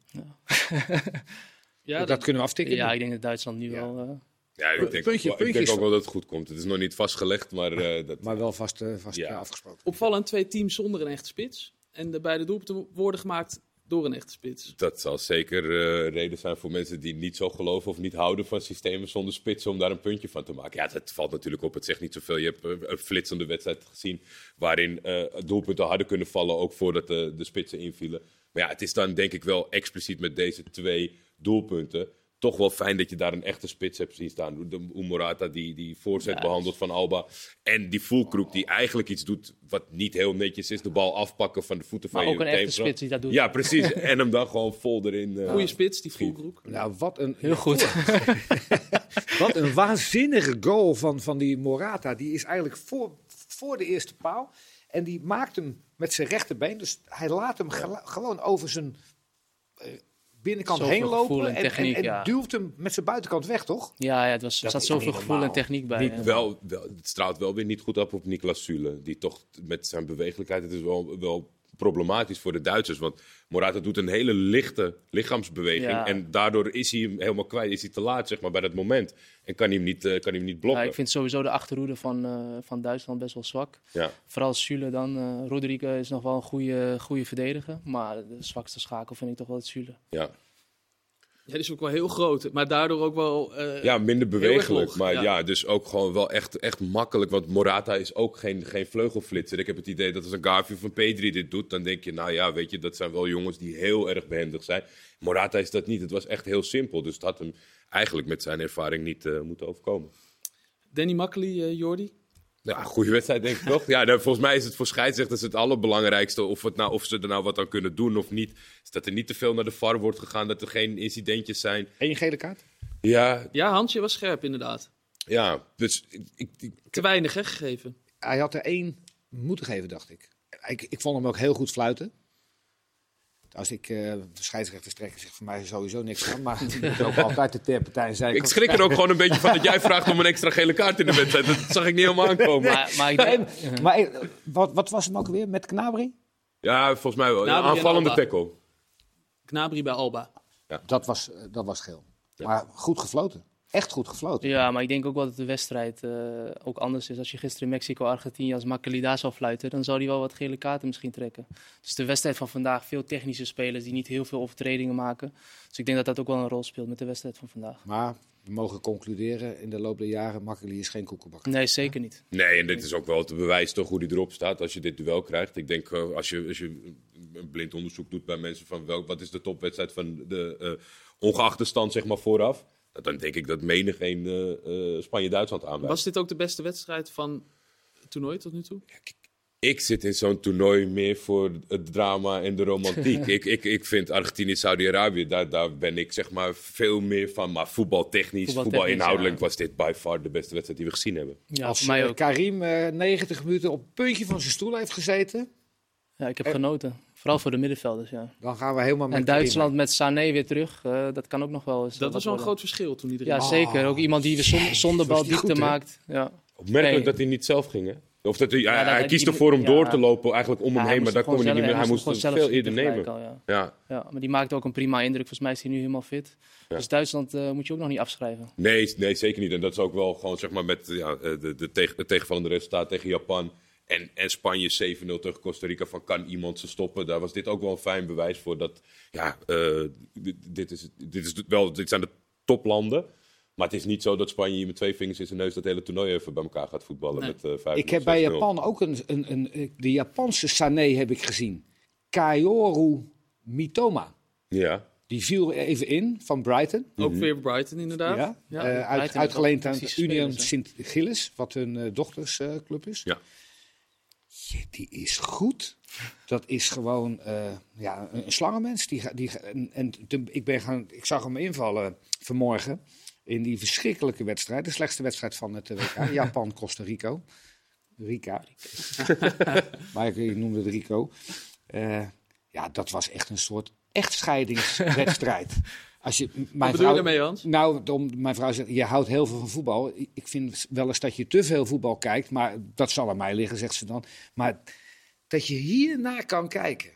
Ja, dat, kunnen we aftikken. Ja, nu. ik denk dat Duitsland nu Ja. wel. eh, Ja, ik denk, Puntje, ook, ik denk ook wel dat het goed komt. Het is nog niet vastgelegd, maar eh, dat, Maar wel vast, eh, vast Ja. eh, afgesproken. Opvallend twee teams zonder een echte spits. En de beide doelpunten worden gemaakt door een echte spits. dat zal zeker eh, reden zijn voor mensen die niet zo geloven of niet houden van systemen zonder spitsen om daar een puntje van te maken. Ja, dat valt natuurlijk op. Het zegt niet zoveel. Je hebt eh, een flitsende wedstrijd gezien waarin eh, doelpunten hadden kunnen vallen, ook voordat de spitsen invielen. Maar ja, het is dan denk ik wel expliciet met deze twee doelpunten toch wel fijn dat je daar een echte spits hebt zien staan. De Morata die, die voorzet behandelt van Alba. En die Fulkroek die eigenlijk iets doet wat niet heel netjes is. De bal afpakken van de voeten van Maar je ook een echte spits die dat doet. Ja, precies. en hem dan gewoon vol erin. eh, Goeie spits, die Fulkroek. Nou, wat een, Heel goed. wat een waanzinnige goal van, van die Morata. Die is eigenlijk voor, voor de eerste paal. En die maakt hem met zijn rechterbeen. Dus hij laat hem gewoon over zijn eh, binnenkant Zoveel heen lopen. en En, techniek, en, en ja. duwt hem met zijn buitenkant weg, toch? Ja, ja, het was, er Dat zat zoveel gevoel en techniek bij. Niet. Wel, wel, het straalt wel weer niet goed op op Niklas Süle. Die toch met zijn bewegelijkheid, het is wel, wel problematisch voor de Duitsers. Want Morata doet een hele lichte lichaamsbeweging. Ja. En daardoor is hij hem helemaal kwijt. Is hij te laat zeg maar, bij dat moment. En kan hij hem niet, eh, kan hij hem niet Ja, blokken. ik vind sowieso de achterhoede van, eh, van Duitsland best wel zwak. Ja. Vooral Süle dan. eh Rodrigue is nog wel een goede, goede verdediger. Maar de zwakste schakel vind ik toch wel het Süle. Ja. Ja, die is ook wel heel groot. Maar daardoor ook wel... eh, ja, minder bewegelijk. Maar ja. ja. dus ook gewoon wel echt, echt makkelijk. Want Morata is ook geen, geen vleugelflitser. Ik heb het idee dat als een Gavi een Pedri dit doet, dan denk je, nou ja, weet je, dat zijn wel jongens die heel erg behendig zijn. Morata is dat niet. Het was echt heel simpel. Dus het had hem eigenlijk met zijn ervaring niet eh, moeten overkomen. Danny Makkely, eh Jordi. Ja, goede wedstrijd denk ik toch? Ja, nou, volgens mij is het voor scheidsrechters het allerbelangrijkste. Of, het nou, of ze er nou wat aan kunnen doen of niet. Is dat er niet te veel naar de VAR wordt gegaan. Dat er geen incidentjes zijn. Eén gele kaart? Ja, Ja, Hansje was scherp inderdaad. ja dus ik, ik, ik- Te weinig hè, gegeven. Hij had er één moeten geven, dacht ik. Ik, ik vond hem ook heel goed fluiten. Als ik eh scheidsrechters trek, zeg voor mij sowieso niks aan. Maar moet ook altijd de ter partij zijn. ik schrik er ook gewoon een beetje van dat jij vraagt om een extra gele kaart in de wedstrijd. Dat zag ik niet helemaal aankomen. Maar, maar ik denk, Nee, maar wat, wat was hem ook weer met Knabri? Ja, volgens mij wel. Een aanvallende tackle. Knabri bij Alba. Dat was, eh, dat was geel. Maar goed gefloten. Echt goed gefloten. ja, maar ik denk ook wel dat de wedstrijd eh, ook anders is. Als je gisteren in Mexico-Argentinië als Makkeli daar zou fluiten, dan zou hij wel wat gele kaarten misschien trekken. Dus de wedstrijd van vandaag, veel technische spelers die niet heel veel overtredingen maken. Dus ik denk dat dat ook wel een rol speelt met de wedstrijd van vandaag. Maar we mogen concluderen, in de loop der jaren, Makkeli is geen koekenbakker. Nee, zeker niet. Nee, en dit is ook wel het bewijs toch hoe hij erop staat als je dit duel krijgt. Ik denk eh, als je, als je een blind onderzoek doet bij mensen van welk, wat is de topwedstrijd van de eh, ongeachte stand zeg maar vooraf. Dan denk ik dat menig een eh, eh, Spanje-Duitsland aanwijst. Was dit ook de beste wedstrijd van het toernooi tot nu toe? Ik zit in zo'n toernooi meer voor het drama en de romantiek. ik, ik, ik vind Argentinië, Saudi-Arabië, daar, daar ben ik zeg maar veel meer van. Maar voetbaltechnisch, voetbalinhoudelijk ja. was dit by far de beste wedstrijd die we gezien hebben. Ja, Als voor mij eh, ook. Karim eh, 90 minuten op het puntje van zijn stoel heeft gezeten, Ja, ik heb genoten. Vooral voor de middenvelders, ja. dan gaan we helemaal met En. Duitsland met Sané weer terug, eh, dat kan ook nog wel eens Dat wat was wel een groot verschil toen iedereen... Ja, zeker. Ook iemand die weer zonder, bal diepte maakt. Ja. Opmerkelijk Nee. dat hij niet zelf ging, hè? Of dat hij, hij, dat- hij kiest ervoor om ja. door te lopen, eigenlijk om Ja, hem heen, maar daar kon hij niet meer. Hij moest veel eerder nemen. al, ja. Ja. ja, maar die maakte ook een prima indruk. Volgens mij is hij nu helemaal fit. Ja. Dus Duitsland eh, moet je ook nog niet afschrijven. Nee, nee, zeker niet. En dat is ook wel gewoon zeg maar met ja, eh, de, de tegen, het tegenvallende resultaat tegen Japan. En, en Spanje 7-0 tegen Costa Rica. Van kan iemand ze stoppen? Daar was dit ook wel een fijn bewijs voor. Dat ja, eh, dit, dit, is, dit, is wel, dit zijn de toplanden. Maar het is niet zo dat Spanje hier met twee vingers in zijn neus dat hele toernooi even bij elkaar gaat voetballen. Nee. Met, eh, vijf Ik heb bij Japan ook een, een, een, de Japanse Sané heb ik gezien. Kaoru Mitoma. Ja, Die viel even in van Brighton. Ook weer Brighton inderdaad. Ja, Ja. eh, uit, Brighton uitgeleend aan Union fantastische Sint Gilles, wat hun eh, dochtersclub is. ja. Die is goed. Dat is gewoon eh, ja, een, slangenmens. Die, die, en, en ik, ben gaan, ik zag hem invallen vanmorgen in die verschrikkelijke wedstrijd. De slechtste wedstrijd van het eh, WK. Japan-Costa Rico. Rica. maar ik, ik noemde het Rico. Eh, ja, dat was echt een soort echtscheidingswedstrijd. Als je, mijn Wat bedoel je vrouw- daarmee, Hans? nou, om, mijn vrouw zegt, je houdt heel veel van voetbal. Ik- vind wel eens dat je te veel voetbal kijkt, maar dat zal aan mij liggen, zegt ze dan. Maar dat je hiernaar kan kijken.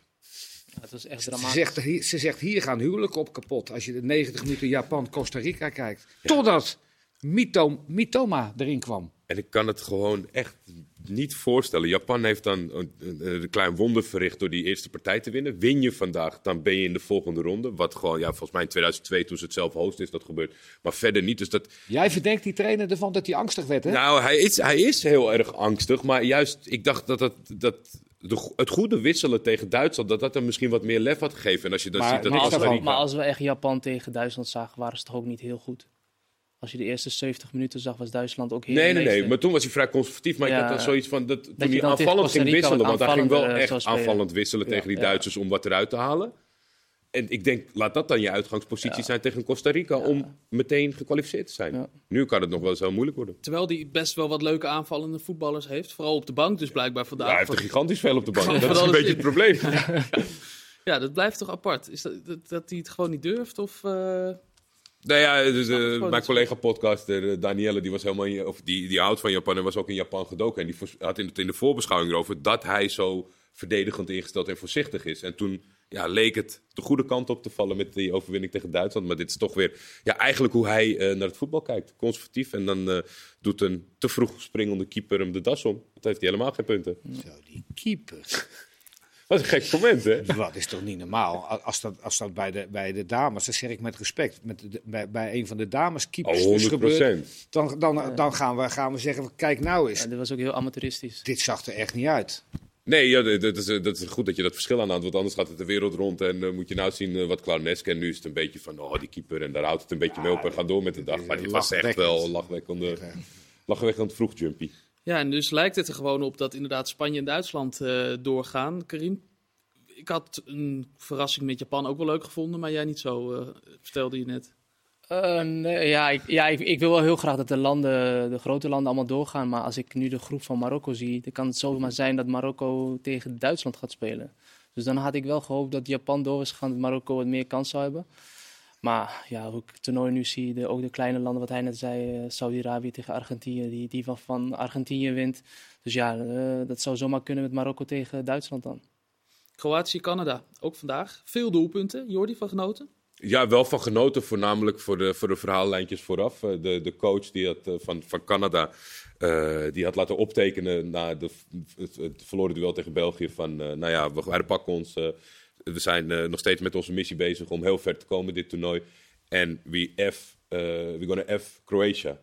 Ja, het was echt Ze dramatisch. zegt, hier- ze zegt, hier gaan huwelijken op kapot als je de 90 minuten Japan-Costa Rica kijkt. Totdat Mitom, Mitoma erin kwam. En ik kan het gewoon echt niet voorstellen. Japan heeft dan een, een, een, klein wonder verricht door die eerste partij te winnen. Win je vandaag, dan ben je in de volgende ronde. Wat gewoon, ja, volgens mij in 2002, toen ze het zelf host is dat gebeurd. Maar verder niet. Dus dat... Jij verdenkt die trainer ervan dat hij angstig werd, hè? Nou, hij is, hij is heel erg angstig. Maar juist, ik dacht dat, dat, dat de, het goede wisselen tegen Duitsland, dat dat er misschien wat meer lef had gegeven. En als je dan maar, ziet dat maar, Costa als, Rica- maar als we echt Japan tegen Duitsland zagen, waren ze toch ook niet heel goed. Als je de eerste 70 minuten zag, was Duitsland ook heel Nee, nee, nee. Maar toen was hij vrij conservatief. Maar ik Ja, had dan zoiets van... Dat, toen hij aanvallend ging wisselen. Want hij ging wel echt spelen. aanvallend wisselen Ja, tegen die ja. Duitsers om wat eruit te halen. En ik denk, laat dat dan je uitgangspositie zijn tegen Costa Rica... om meteen gekwalificeerd te zijn. Ja. Nu kan het nog wel eens heel moeilijk worden. Terwijl hij best wel wat leuke aanvallende voetballers heeft. Vooral op de bank dus blijkbaar vandaag. Ja, hij heeft er gigantisch veel op de bank. Dat is een beetje in. het probleem. Ja, dat blijft toch apart. Is dat, dat, dat hij het gewoon niet durft? Of, eh, Nou ja, dus, eh, mijn dat- collega podcaster eh, Danielle, die was helemaal in, of die, die houdt van Japan en was ook in Japan gedoken. En die had in, het, in de voorbeschouwing erover dat hij zo verdedigend ingesteld en voorzichtig is. En toen ja, leek het de goede kant op te vallen met die overwinning tegen Duitsland. Maar dit is toch weer ja, eigenlijk hoe hij eh, naar het voetbal kijkt. Conservatief. En dan eh, doet een te vroeg springende keeper hem de das om. Dat heeft hij helemaal geen punten. Zo, die keeper. Wat een gek moment, hè? Dat is toch niet normaal? Als dat, als dat bij, de, bij de dames, dat zeg ik met respect, met de, bij, bij een van de dames keepers Oh, is 100 gebeurd, dan, dan, dan gaan, we, gaan we zeggen, kijk nou eens, Ja, dit was ook heel amateuristisch. dit zag er echt niet uit. Nee, ja, dat, dat is, eh, dat is goed dat je dat verschil aanhaalt. Want anders gaat het de wereld rond. En eh, moet je nou zien eh, wat clownesk. En nu is het een beetje van, oh, die keeper. En daar houdt het een beetje mee op en gaat door met de dag. Maar dit was echt wel lachwekkend, lachwekkend vroeg jumpy. Ja, en dus lijkt het er gewoon op dat inderdaad Spanje en Duitsland eh, doorgaan. Karim, ik had een verrassing met Japan ook wel leuk gevonden, maar jij niet zo, eh, vertelde je net. Eh, nee, ja, ik, ja ik, ik wil wel heel graag dat de landen, de grote landen allemaal doorgaan. Maar als ik nu de groep van Marokko zie, dan kan het zomaar zijn dat Marokko tegen Duitsland gaat spelen. Dus dan had ik wel gehoopt dat Japan door was gegaan, dat Marokko wat meer kans zou hebben. Maar ja, hoe ik het toernooi nu zie, de, ook de kleine landen, wat hij net zei, eh, Saudi-Arabië tegen Argentinië, die, die van, van Argentinië wint. Dus ja, eh, dat zou zomaar kunnen met Marokko tegen Duitsland dan. Kroatië, Canada, ook vandaag. Veel doelpunten. Jordi van genoten? Ja, wel van genoten, voornamelijk voor de, voor de verhaallijntjes vooraf. Eh, De, de coach die had, van, van Canada, eh, die had laten optekenen na de, het, het verloren duel tegen België van, nou ja, we, wij pakken ons. eh, we zijn eh, nog steeds met onze missie bezig om heel ver te komen dit toernooi. En we F, eh we gonna F Croatia.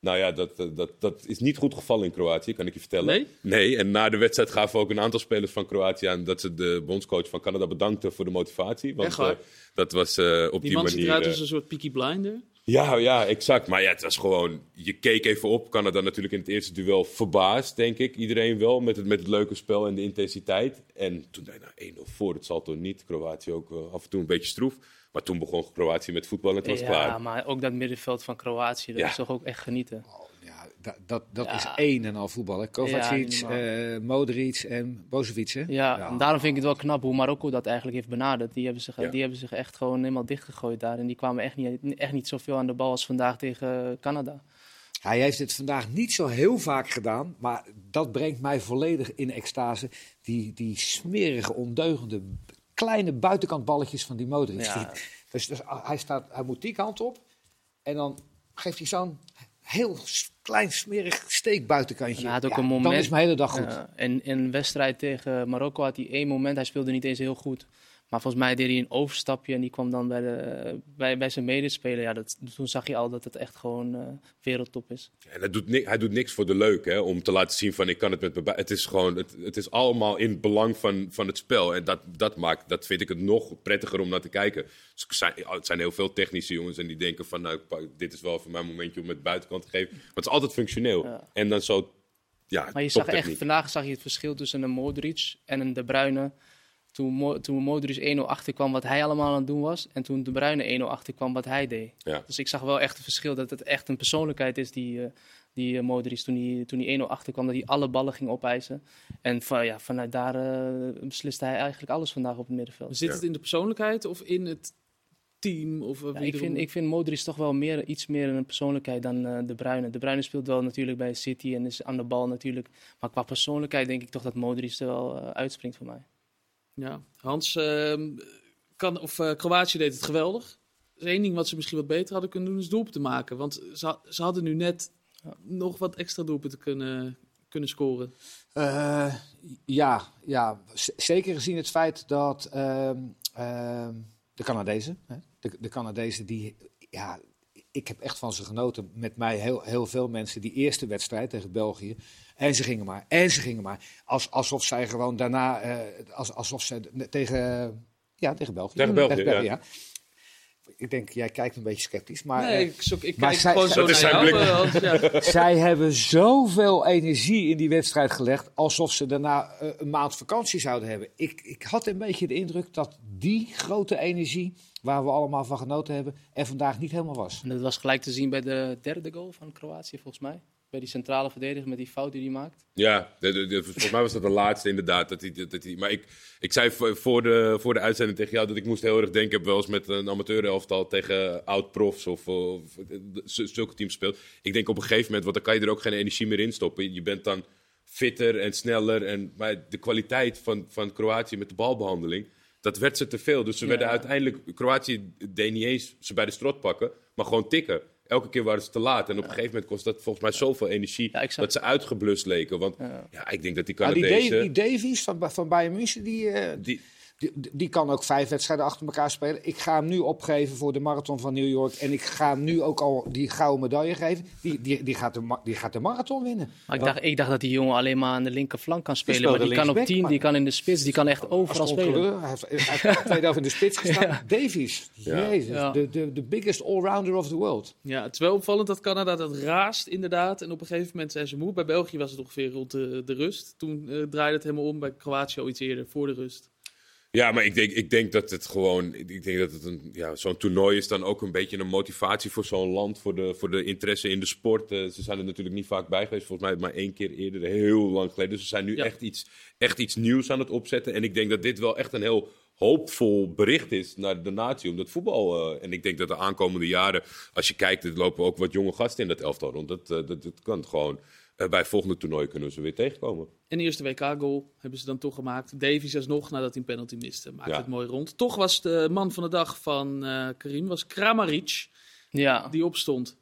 Nou ja, dat, dat, dat, dat is niet goed gevallen in Kroatië, kan ik je vertellen. Nee? Nee, en na de wedstrijd gaven ook een aantal spelers van Kroatië aan dat ze de bondscoach van Canada bedankten voor de motivatie. Want Echt waar? eh, dat was eh, op Die, die, man ziet manier. eruit eh, als een soort Peaky Blinder. Ja, ja, exact. Maar ja, het was gewoon. Je keek even op. Canada natuurlijk in het eerste duel verbaasd, denk ik. Iedereen wel met het, met het leuke spel en de intensiteit. En toen ik, nou 1-0 voor. Het zal toch niet. Kroatië ook eh, af en toe een beetje stroef. Maar toen begon Kroatië met voetbal en het was ja, klaar. maar ook dat middenveld van Kroatië, dat Ja. is toch ook echt genieten. Dat dat, dat Ja. is één en al voetbal. hè. Kovacic, Ja, eh, Modric en Brozovic. hè? Ja, en daarom vind ik het wel knap hoe Marokko dat eigenlijk heeft benaderd. Die hebben zich, die hebben zich echt gewoon helemaal dichtgegooid daar. En die kwamen echt niet, echt niet zoveel aan de bal als vandaag tegen Canada. Hij heeft het vandaag niet zo heel vaak gedaan, maar dat brengt mij volledig in extase. Die, die smerige, ondeugende, kleine buitenkantballetjes van die Modric. Ja. Dus, dus hij, staat, hij moet die kant op en dan geeft hij zo'n heel klein smerig steekbuitenkantje. En hij had ook Ja, een moment- Dan is mijn hele dag goed. Ja, en in een wedstrijd tegen Marokko had hij één moment, hij speelde niet eens heel goed. Maar volgens mij deed hij een overstapje en die kwam dan bij, de, bij, bij zijn medespeler. Ja, dat, toen zag je al dat het echt gewoon eh, wereldtop is. En hij doet, hij doet niks voor de leuk, hè, om te laten zien van ik kan het met me bij. Het is gewoon, het, het is allemaal in het belang van, van het spel. En dat, dat maakt, dat vind ik het nog prettiger om naar te kijken. Dus er zijn, het zijn heel veel technische jongens en die denken van nou, dit is wel voor mijn momentje om het buitenkant te geven. Maar het is altijd functioneel. Ja. En dan zo, ja, Maar je zag echt, vandaag zag je het verschil tussen een Modric en een De Bruyne. Toen, Mo- toen Modric 1-0 achterkwam wat hij allemaal aan het doen was. En toen De Bruyne 1-0 achterkwam wat hij deed. Ja. Dus ik zag wel echt het verschil dat het echt een persoonlijkheid is die, eh, die eh, Modric toen hij, toen hij 1-0 achterkwam. Dat hij alle ballen ging opeisen. En van, ja, vanuit daar eh, besliste hij eigenlijk alles vandaag op het middenveld. Zit Ja. het in de persoonlijkheid of in het team? Of, Ja, ik, vind, ik vind Modric toch wel meer, iets meer een persoonlijkheid dan eh, De Bruyne. De Bruyne speelt wel natuurlijk bij City en is aan de bal natuurlijk. Maar qua persoonlijkheid denk ik toch dat Modric er wel uitspringt voor mij. Ja, Hans, ehm, kan, of, eh, Kroatië deed het geweldig. is één ding wat ze misschien wat beter hadden kunnen doen, is doelpunten maken. Want ze, ze hadden nu net nog wat extra doelpunten kunnen, kunnen scoren. Uh, ja, ja, zeker gezien het feit dat uh, uh, de Canadezen, hè, de, de Canadezen die, ja, ik heb echt van ze genoten. Met mij heel, heel veel mensen die eerste wedstrijd tegen België. En ze gingen maar, en ze gingen maar. Als, alsof zij gewoon daarna, uh, als, alsof ze tegen, ja, tegen België. Tegen België, tegen België ja ik denk, jij kijkt een beetje sceptisch. Maar, nee, ik, zoek, ik kijk zij, gewoon zo naar jou. ja. Zij hebben zoveel energie in die wedstrijd gelegd, alsof ze daarna uh, een maand vakantie zouden hebben. Ik, ik had een beetje de indruk dat die grote energie, waar we allemaal van genoten hebben, er vandaag niet helemaal was. En dat was gelijk te zien bij de derde goal van Kroatië, volgens mij bij die centrale verdediger met die fout die hij maakt. Ja, de, volgens mij was dat de laatste inderdaad. Dat hij, dat hij, maar ik, ik zei voor de, voor de uitzending tegen jou dat ik moest heel erg denken. Heb wel eens met een amateurelftal tegen oud-profs of, of, zulke teams gespeeld. Ik denk op een gegeven moment, want dan kan je er ook geen energie meer in stoppen. Je bent dan fitter en sneller. En, maar de kwaliteit van, van Kroatië met de balbehandeling, dat werd ze te veel. Dus ze werden uiteindelijk, Kroatië deed niet eens ze bij de strot pakken, maar gewoon tikken elke keer waren ze te laat. En op een gegeven moment kost dat volgens mij zoveel energie dat ze uitgeblust leken. Want ja. ik denk dat die Canadezen... Ja, die, Davies van, van Bayern München, die, uh, die, die, die, kan ook vijf wedstrijden achter elkaar spelen. Ik ga hem nu opgeven voor de marathon van New York. En ik ga hem nu ook al die gouden medaille geven. Die, die, die, gaat, de, die gaat de marathon winnen. Maar ik, dacht, ik dacht dat die jongen alleen maar aan de linkerflank kan spelen. Die maar die kan op tien, die kan in de spits, die kan echt overal spelen. Hij heeft, hij heeft in de spits gestaan. ja. Davies, jezus, de, de, de biggest allrounder of the world. Ja, het is wel opvallend dat Canada dat raast inderdaad. En op een gegeven moment zijn ze moe. Bij België was het ongeveer rond de, de rust. Toen uh, draaide het helemaal om. Bij Kroatië al iets eerder, voor de rust. Ja, maar ik denk, ik denk dat het gewoon. Ik denk dat het een. Ja, zo'n toernooi is dan ook een beetje een motivatie voor zo'n land. Voor de, voor de interesse in de sport. Uh, ze zijn er natuurlijk niet vaak bij geweest. Volgens mij maar één keer eerder, heel lang geleden. Dus ze zijn nu echt, iets, echt iets nieuws aan het opzetten. En ik denk dat dit wel echt een heel hoopvol bericht is naar de natie. Omdat voetbal. Uh, en ik denk dat de aankomende jaren. Als je kijkt, er lopen ook wat jonge gasten in dat elftal rond. Dat, uh, dat, dat kan gewoon bij het volgende toernooi kunnen we ze weer tegenkomen. En de eerste WK-goal hebben ze dan toch gemaakt. Davies nog nadat hij een penalty miste. Maakt het mooi rond. Toch was de man van de dag van uh, Karim, was Kramaric, ja. die opstond.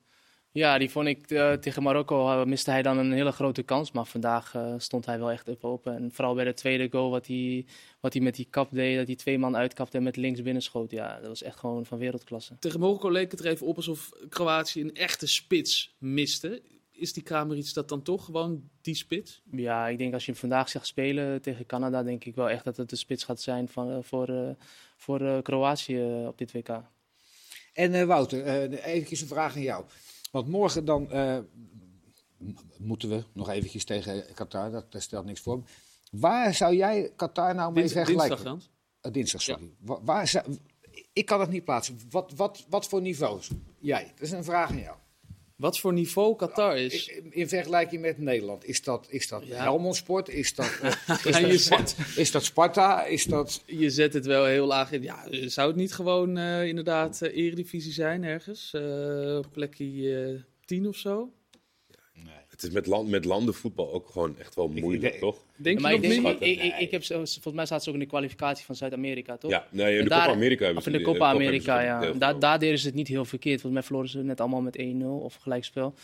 Ja, die vond ik uh, tegen Marokko miste hij dan een hele grote kans. Maar vandaag stond hij wel echt op En vooral bij de tweede goal, wat hij, wat hij met die kap deed. Dat hij twee man uitkapte en met links binnenschoot. Ja, dat was echt gewoon van wereldklasse. Tegen Marokko leek het er even op alsof Kroatië een echte spits miste is die Kramer iets dat dan toch gewoon die spits? Ja, ik denk als je hem vandaag zegt spelen tegen Canada, denk ik wel echt dat het de spits gaat zijn van, uh, voor, uh, voor uh, Kroatië op dit WK. En Wouter, even een vraag aan jou. Want morgen dan moeten we nog eventjes tegen Qatar, dat, dat stelt niks voor. Waar zou jij Qatar nou mee vergelijken? Dinsdag, dinsdag, sorry. Ja. Waar, zou, ik kan het niet plaatsen. Wat, wat, wat voor niveaus? Jij, dat is een vraag aan jou. Wat voor niveau Qatar is? In, vergelijking met Nederland. Is dat, is dat Helmond Sport? Is dat, is, dat is dat Sparta? Is dat... Je zet het wel heel laag in. Ja, zou het niet gewoon uh, inderdaad uh, eredivisie zijn ergens? Uh, plekje 10 of zo? Het is met, land, met landenvoetbal ook gewoon echt wel moeilijk, toch? Denk ja, je nog ik, ik, ik, ik, heb, volgens mij staat ze ook in de kwalificatie van Zuid-Amerika, toch? Ja, nee, in de Copa America hebben ze in de Copa America, ja. Daar, daar deden ze het niet heel verkeerd. Volgens mij verloren ze net allemaal met 1-0 of gelijkspel.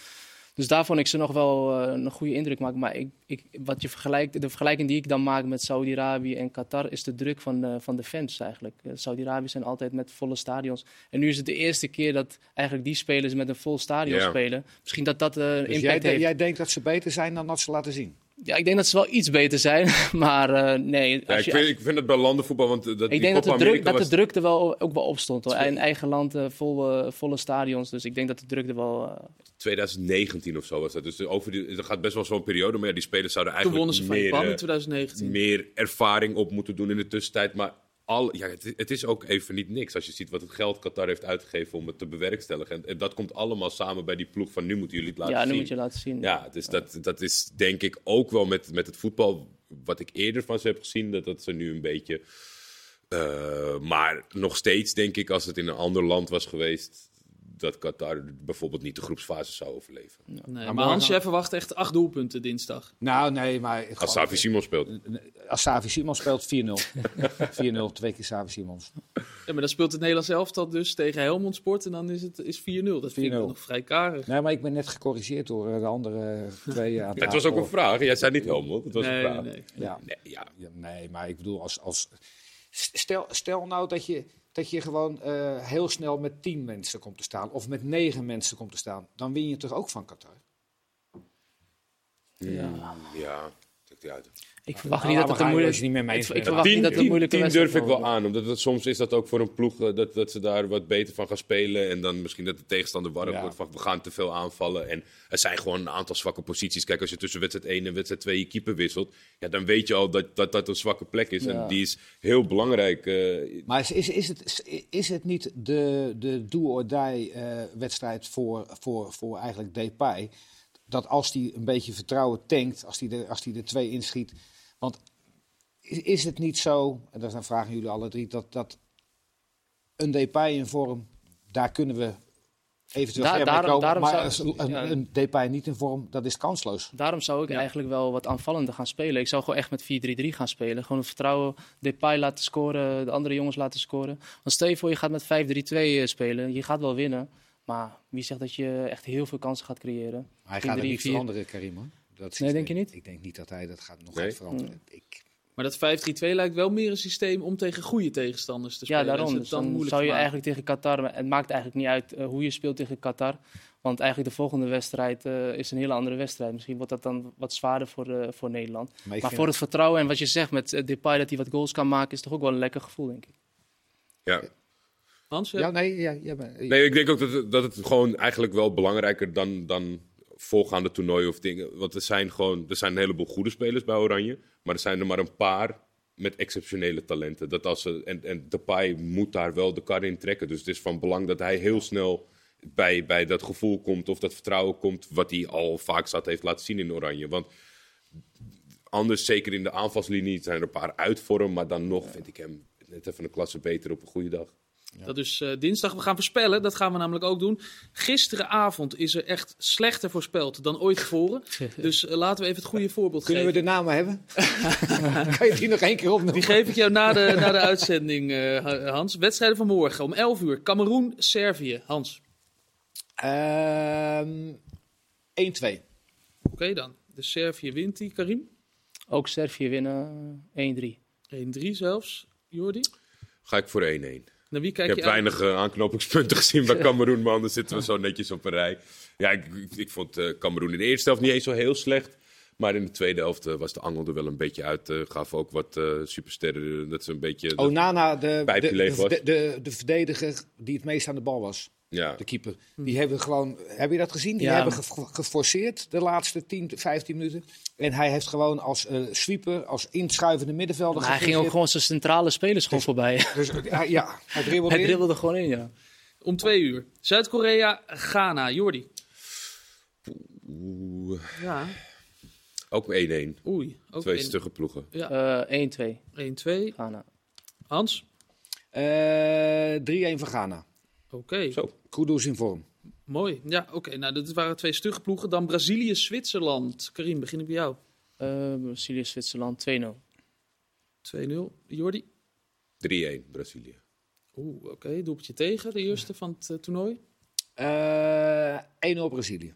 Dus daar vond ik ze nog wel uh, een goede indruk maken. Maar ik, ik, wat je vergelijkt, de vergelijking die ik dan maak met Saudi-Arabië en Qatar is de druk van de, van de fans eigenlijk. Uh, Saudi-Arabië zijn altijd met volle stadions. En nu is het de eerste keer dat eigenlijk die spelers met een vol stadion yeah. spelen. Misschien dat dat uh, dus impact jij, heeft. Jij denkt dat ze beter zijn dan dat ze laten zien? Ja, ik denk dat ze wel iets beter zijn, maar uh, nee. Ja, ik, vind, ik, vind, het bij landenvoetbal, want dat, ik denk dat de, druk, dat de druk er wel, ook wel op stond. Hoor. In eigen land uh, vol, uh, volle stadions, dus ik denk dat de druk er wel... 2019 of zo was dat, dus over die, er gaat best wel zo'n periode, maar ja, die spelers zouden eigenlijk Toen wonnen ze van Japan in 2019. meer ervaring op moeten doen in de tussentijd, maar al, ja, het, het, is ook even niet niks als je ziet wat het geld Qatar heeft uitgegeven om het te bewerkstelligen. En, en dat komt allemaal samen bij die ploeg van nu moeten jullie het laten zien. Ja, nu moet je laten zien. Ja, dus ja. Dat, dat is denk ik ook wel met, met het voetbal wat ik eerder van ze heb gezien, dat dat ze nu een beetje... Uh, maar nog steeds denk ik, als het in een ander land was geweest, dat Qatar bijvoorbeeld niet de groepsfase zou overleven. Nee, maar maar Hans, jij verwacht echt acht doelpunten dinsdag. Nou, nee, maar... Als Savi Simon speelt. Als Savi Simons speelt, 4-0. 4-0, twee keer Savi Simons. Ja, maar dan speelt het Nederlands elftal dus tegen Helmond Sport en dan is het is 4-0. Dat vind ik 4-0. nog vrij karig. Nee, maar ik ben net gecorrigeerd door eh, de andere twee aan Het was ook een vraag. Jij zei niet Helmond. Het was nee, een vraag. nee, nee. Ja. Nee, ja. Ja, nee, maar ik bedoel, als, als, stel, stel nou dat je, dat je gewoon eh, heel snel met tien mensen komt te staan, of met negen mensen komt te staan, dan win je toch ook van Qatar? Ja. Ja, trekt hij uit. Ik verwacht Nou, niet dat het een gaan moeilijk... niet meer mee Ik, verwacht niet dat het durf ik wel aan. Omdat het, soms is dat ook voor een ploeg eh, dat, dat ze daar wat beter van gaan spelen. En dan misschien dat de tegenstander warm Ja. wordt van we gaan te veel aanvallen. En er zijn gewoon een aantal zwakke posities. Kijk, als je tussen wedstrijd 1 en wedstrijd 2 je keer wisselt. Ja, dan weet je al dat dat, dat een zwakke plek is. En die is heel belangrijk. eh, Maar is, is, is, het, is het niet de, de do-or-die eh, wedstrijd voor, voor, voor eigenlijk Depay? Dat als hij een beetje vertrouwen tankt, als hij er, als hij er twee inschiet. Want is, is het niet zo, en dat dan vragen jullie alle drie, dat, dat een Depay in vorm, daar kunnen we eventueel Daar- ver mee daarom- komen. daarom maar zou- een, ja. een Depay niet in vorm, dat is kansloos. Daarom zou ik eigenlijk wel wat aanvallender gaan spelen. Ik zou gewoon echt met 4-3-3 gaan spelen. Gewoon het vertrouwen, Depay laten scoren, de andere jongens laten scoren. Want stel je voor, je gaat met 5-3-2 spelen. Je gaat wel winnen. Maar wie zegt dat je echt heel veel kansen gaat creëren? Hij gaat 4-3-4. niet veranderen, Karim. hoor. Dat systeem. denk je niet? Ik denk niet dat hij dat gaat, nog Nee? gaat veranderen. Ik, Maar dat 5-3-2 lijkt wel meer een systeem om tegen goede tegenstanders te spelen. Ja, daarom. Dus dan moeilijk zou je eigenlijk tegen Qatar... Het maakt eigenlijk niet uit eh, hoe je speelt tegen Qatar. Want eigenlijk de volgende wedstrijd eh, is een hele andere wedstrijd. Misschien wordt dat dan wat zwaarder voor, eh, voor Nederland. maar voor het vertrouwen en wat je zegt met Depay dat hij wat goals kan maken... is toch ook wel een lekker gevoel, denk ik. ja. Hans, ja? Ja, nee, ja, ja, maar- Nee, ik denk ook dat het, dat het gewoon eigenlijk wel belangrijker dan, dan voorgaande toernooien of dingen. Want er zijn gewoon er zijn een heleboel goede spelers bij Oranje. Maar er zijn er maar een paar met exceptionele talenten. Dat als en, en Depay moet daar wel de kar in trekken. Dus het is van belang dat hij heel snel bij, bij dat gevoel komt of dat vertrouwen komt. Wat hij al vaak zat heeft laten zien in Oranje. Want anders, zeker in de aanvalslinie, zijn er een paar uitvorm. Maar dan nog vind ik hem net even een klasse beter op een goede dag. Dat is eh, dinsdag. We gaan voorspellen. Dat gaan we namelijk ook doen. Gisteravond is er echt slechter voorspeld dan ooit tevoren. Dus eh, laten we even het goede voorbeeld Kunnen we geven. de namen hebben? kan je die nog één keer opnoemen? Die geef ik jou na de, na de uitzending, eh, Hans. Wedstrijden van morgen om 11 uur. Cameroen, Servië. Hans. Ehm 1-2. Oké dan. De Servië wint die. Karim? Ook Servië winnen eh, 1-3. 1-3 zelfs. Jordi? Ga ik voor 1-1. Naar wie Ik kijk heb je uit? weinig eh, aanknopingspunten gezien bij Cameroen, maar anders zitten we zo netjes op een rij. Ja, ik, ik, ik vond eh Cameroen in de eerste helft niet eens zo heel slecht. Maar in de tweede helft eh, was de angel er wel een beetje uit. eh gaf ook wat eh, supersterren. Dat ze een beetje. Onana, de, de, de, de verdediger die het meest aan de bal was. Ja. De keeper. Die hebben gewoon, heb je dat gezien? Die Ja. hebben ge- geforceerd de laatste 10, 15 minuten. En hij heeft gewoon als eh, sweeper, als inschuivende middenvelder Maar hij ging ook gewoon zijn centrale spelers gewoon voorbij. Dus, eh, hij- ja, hij dribbelde hij dribbelde gewoon in, ja. Om twee uur. Zuid-Korea, Ghana. Jordi. Oeh, Ja. ook 1-1. Oei. Ook Twee stugge ploegen. Ja. Eh 1-2 1-2. Ghana. Hans. Eh, 3-1 voor Ghana. Oké. Zo. Kudus in vorm. Mooi. Ja, oké. Nou, dat waren twee stugge ploegen. Dan Brazilië, Zwitserland. Karim, begin ik bij jou. 2-0. Eh Brazilië, Zwitserland 2-0. Jordi. 3-1 Brazilië. Oeh, oké. Doelpuntje tegen. De eerste van het eh, toernooi. Eh 1-0 Brazilië.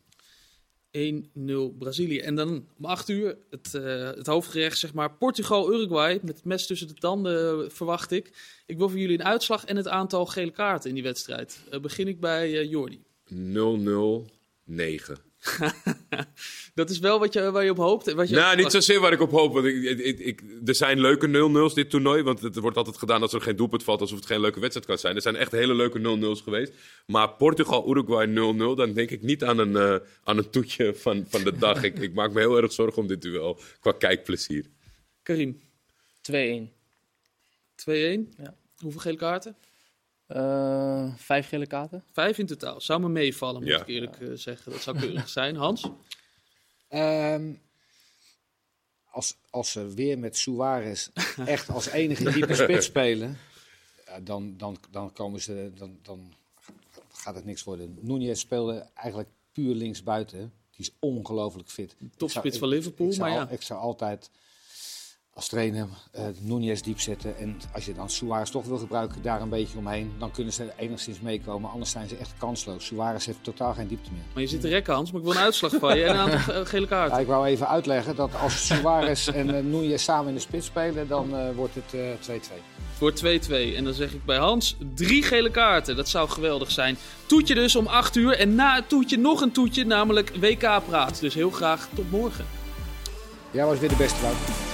1-0 Brazilië. En dan om 8 uur het, eh, het hoofdgerecht, zeg maar. Portugal-Uruguay. Met het mes tussen de tanden, eh, verwacht ik. Ik wil voor jullie een uitslag en het aantal gele kaarten in die wedstrijd. Eh, begin ik bij eh, Jordi. 0-0-9. Dat is wel wat je, waar je op hoopt. Wat je Nou, niet zozeer waar ik op hoop. Want ik, ik, ik- er zijn leuke 0-0's dit toernooi. Want het wordt altijd gedaan als er geen doelpunt valt. Alsof het geen leuke wedstrijd kan zijn. Er zijn echt hele leuke 0-0's geweest. Maar Portugal-Uruguay 0-0. Dan denk ik niet aan een, eh, aan een toetje van, van de dag. ik, ik maak me heel erg zorgen om dit duel. Qua kijkplezier. Karim. 2-1. 2-1. Ja. Hoeveel gele kaarten? Eh vijf gele kaarten. Vijf in totaal. Zou me meevallen, moet Ja. ik eerlijk eh, zeggen. Dat zou keurig zijn. Hans? Ehm, als, als ze weer met Suarez echt als enige diepe spits spelen, dan, dan, dan komen ze, dan, dan gaat het niks worden. Nunez speelde eigenlijk puur linksbuiten. Die is ongelooflijk fit. Topspits van Liverpool, ik zou, maar ja. Ik zou altijd als trainer uh, Nunez diep zetten. En als je dan Suarez toch wil gebruiken, daar een beetje omheen. Dan kunnen ze enigszins meekomen. Anders zijn ze echt kansloos. Suarez heeft totaal geen diepte meer. Maar je zit te rekken, Hans. Maar ik wil een uitslag van je en een aantal gele kaarten. Ja, ik wou even uitleggen dat als Suarez en uh, Nunez samen in de spits spelen, dan uh, wordt het 2-2. Het wordt 2-2. En dan zeg ik bij Hans drie gele kaarten. Dat zou geweldig zijn. Toetje dus om 8 uur. En na het toetje nog een toetje, namelijk WK-praat. Dus heel graag tot morgen. Jij was weer de beste, Wout.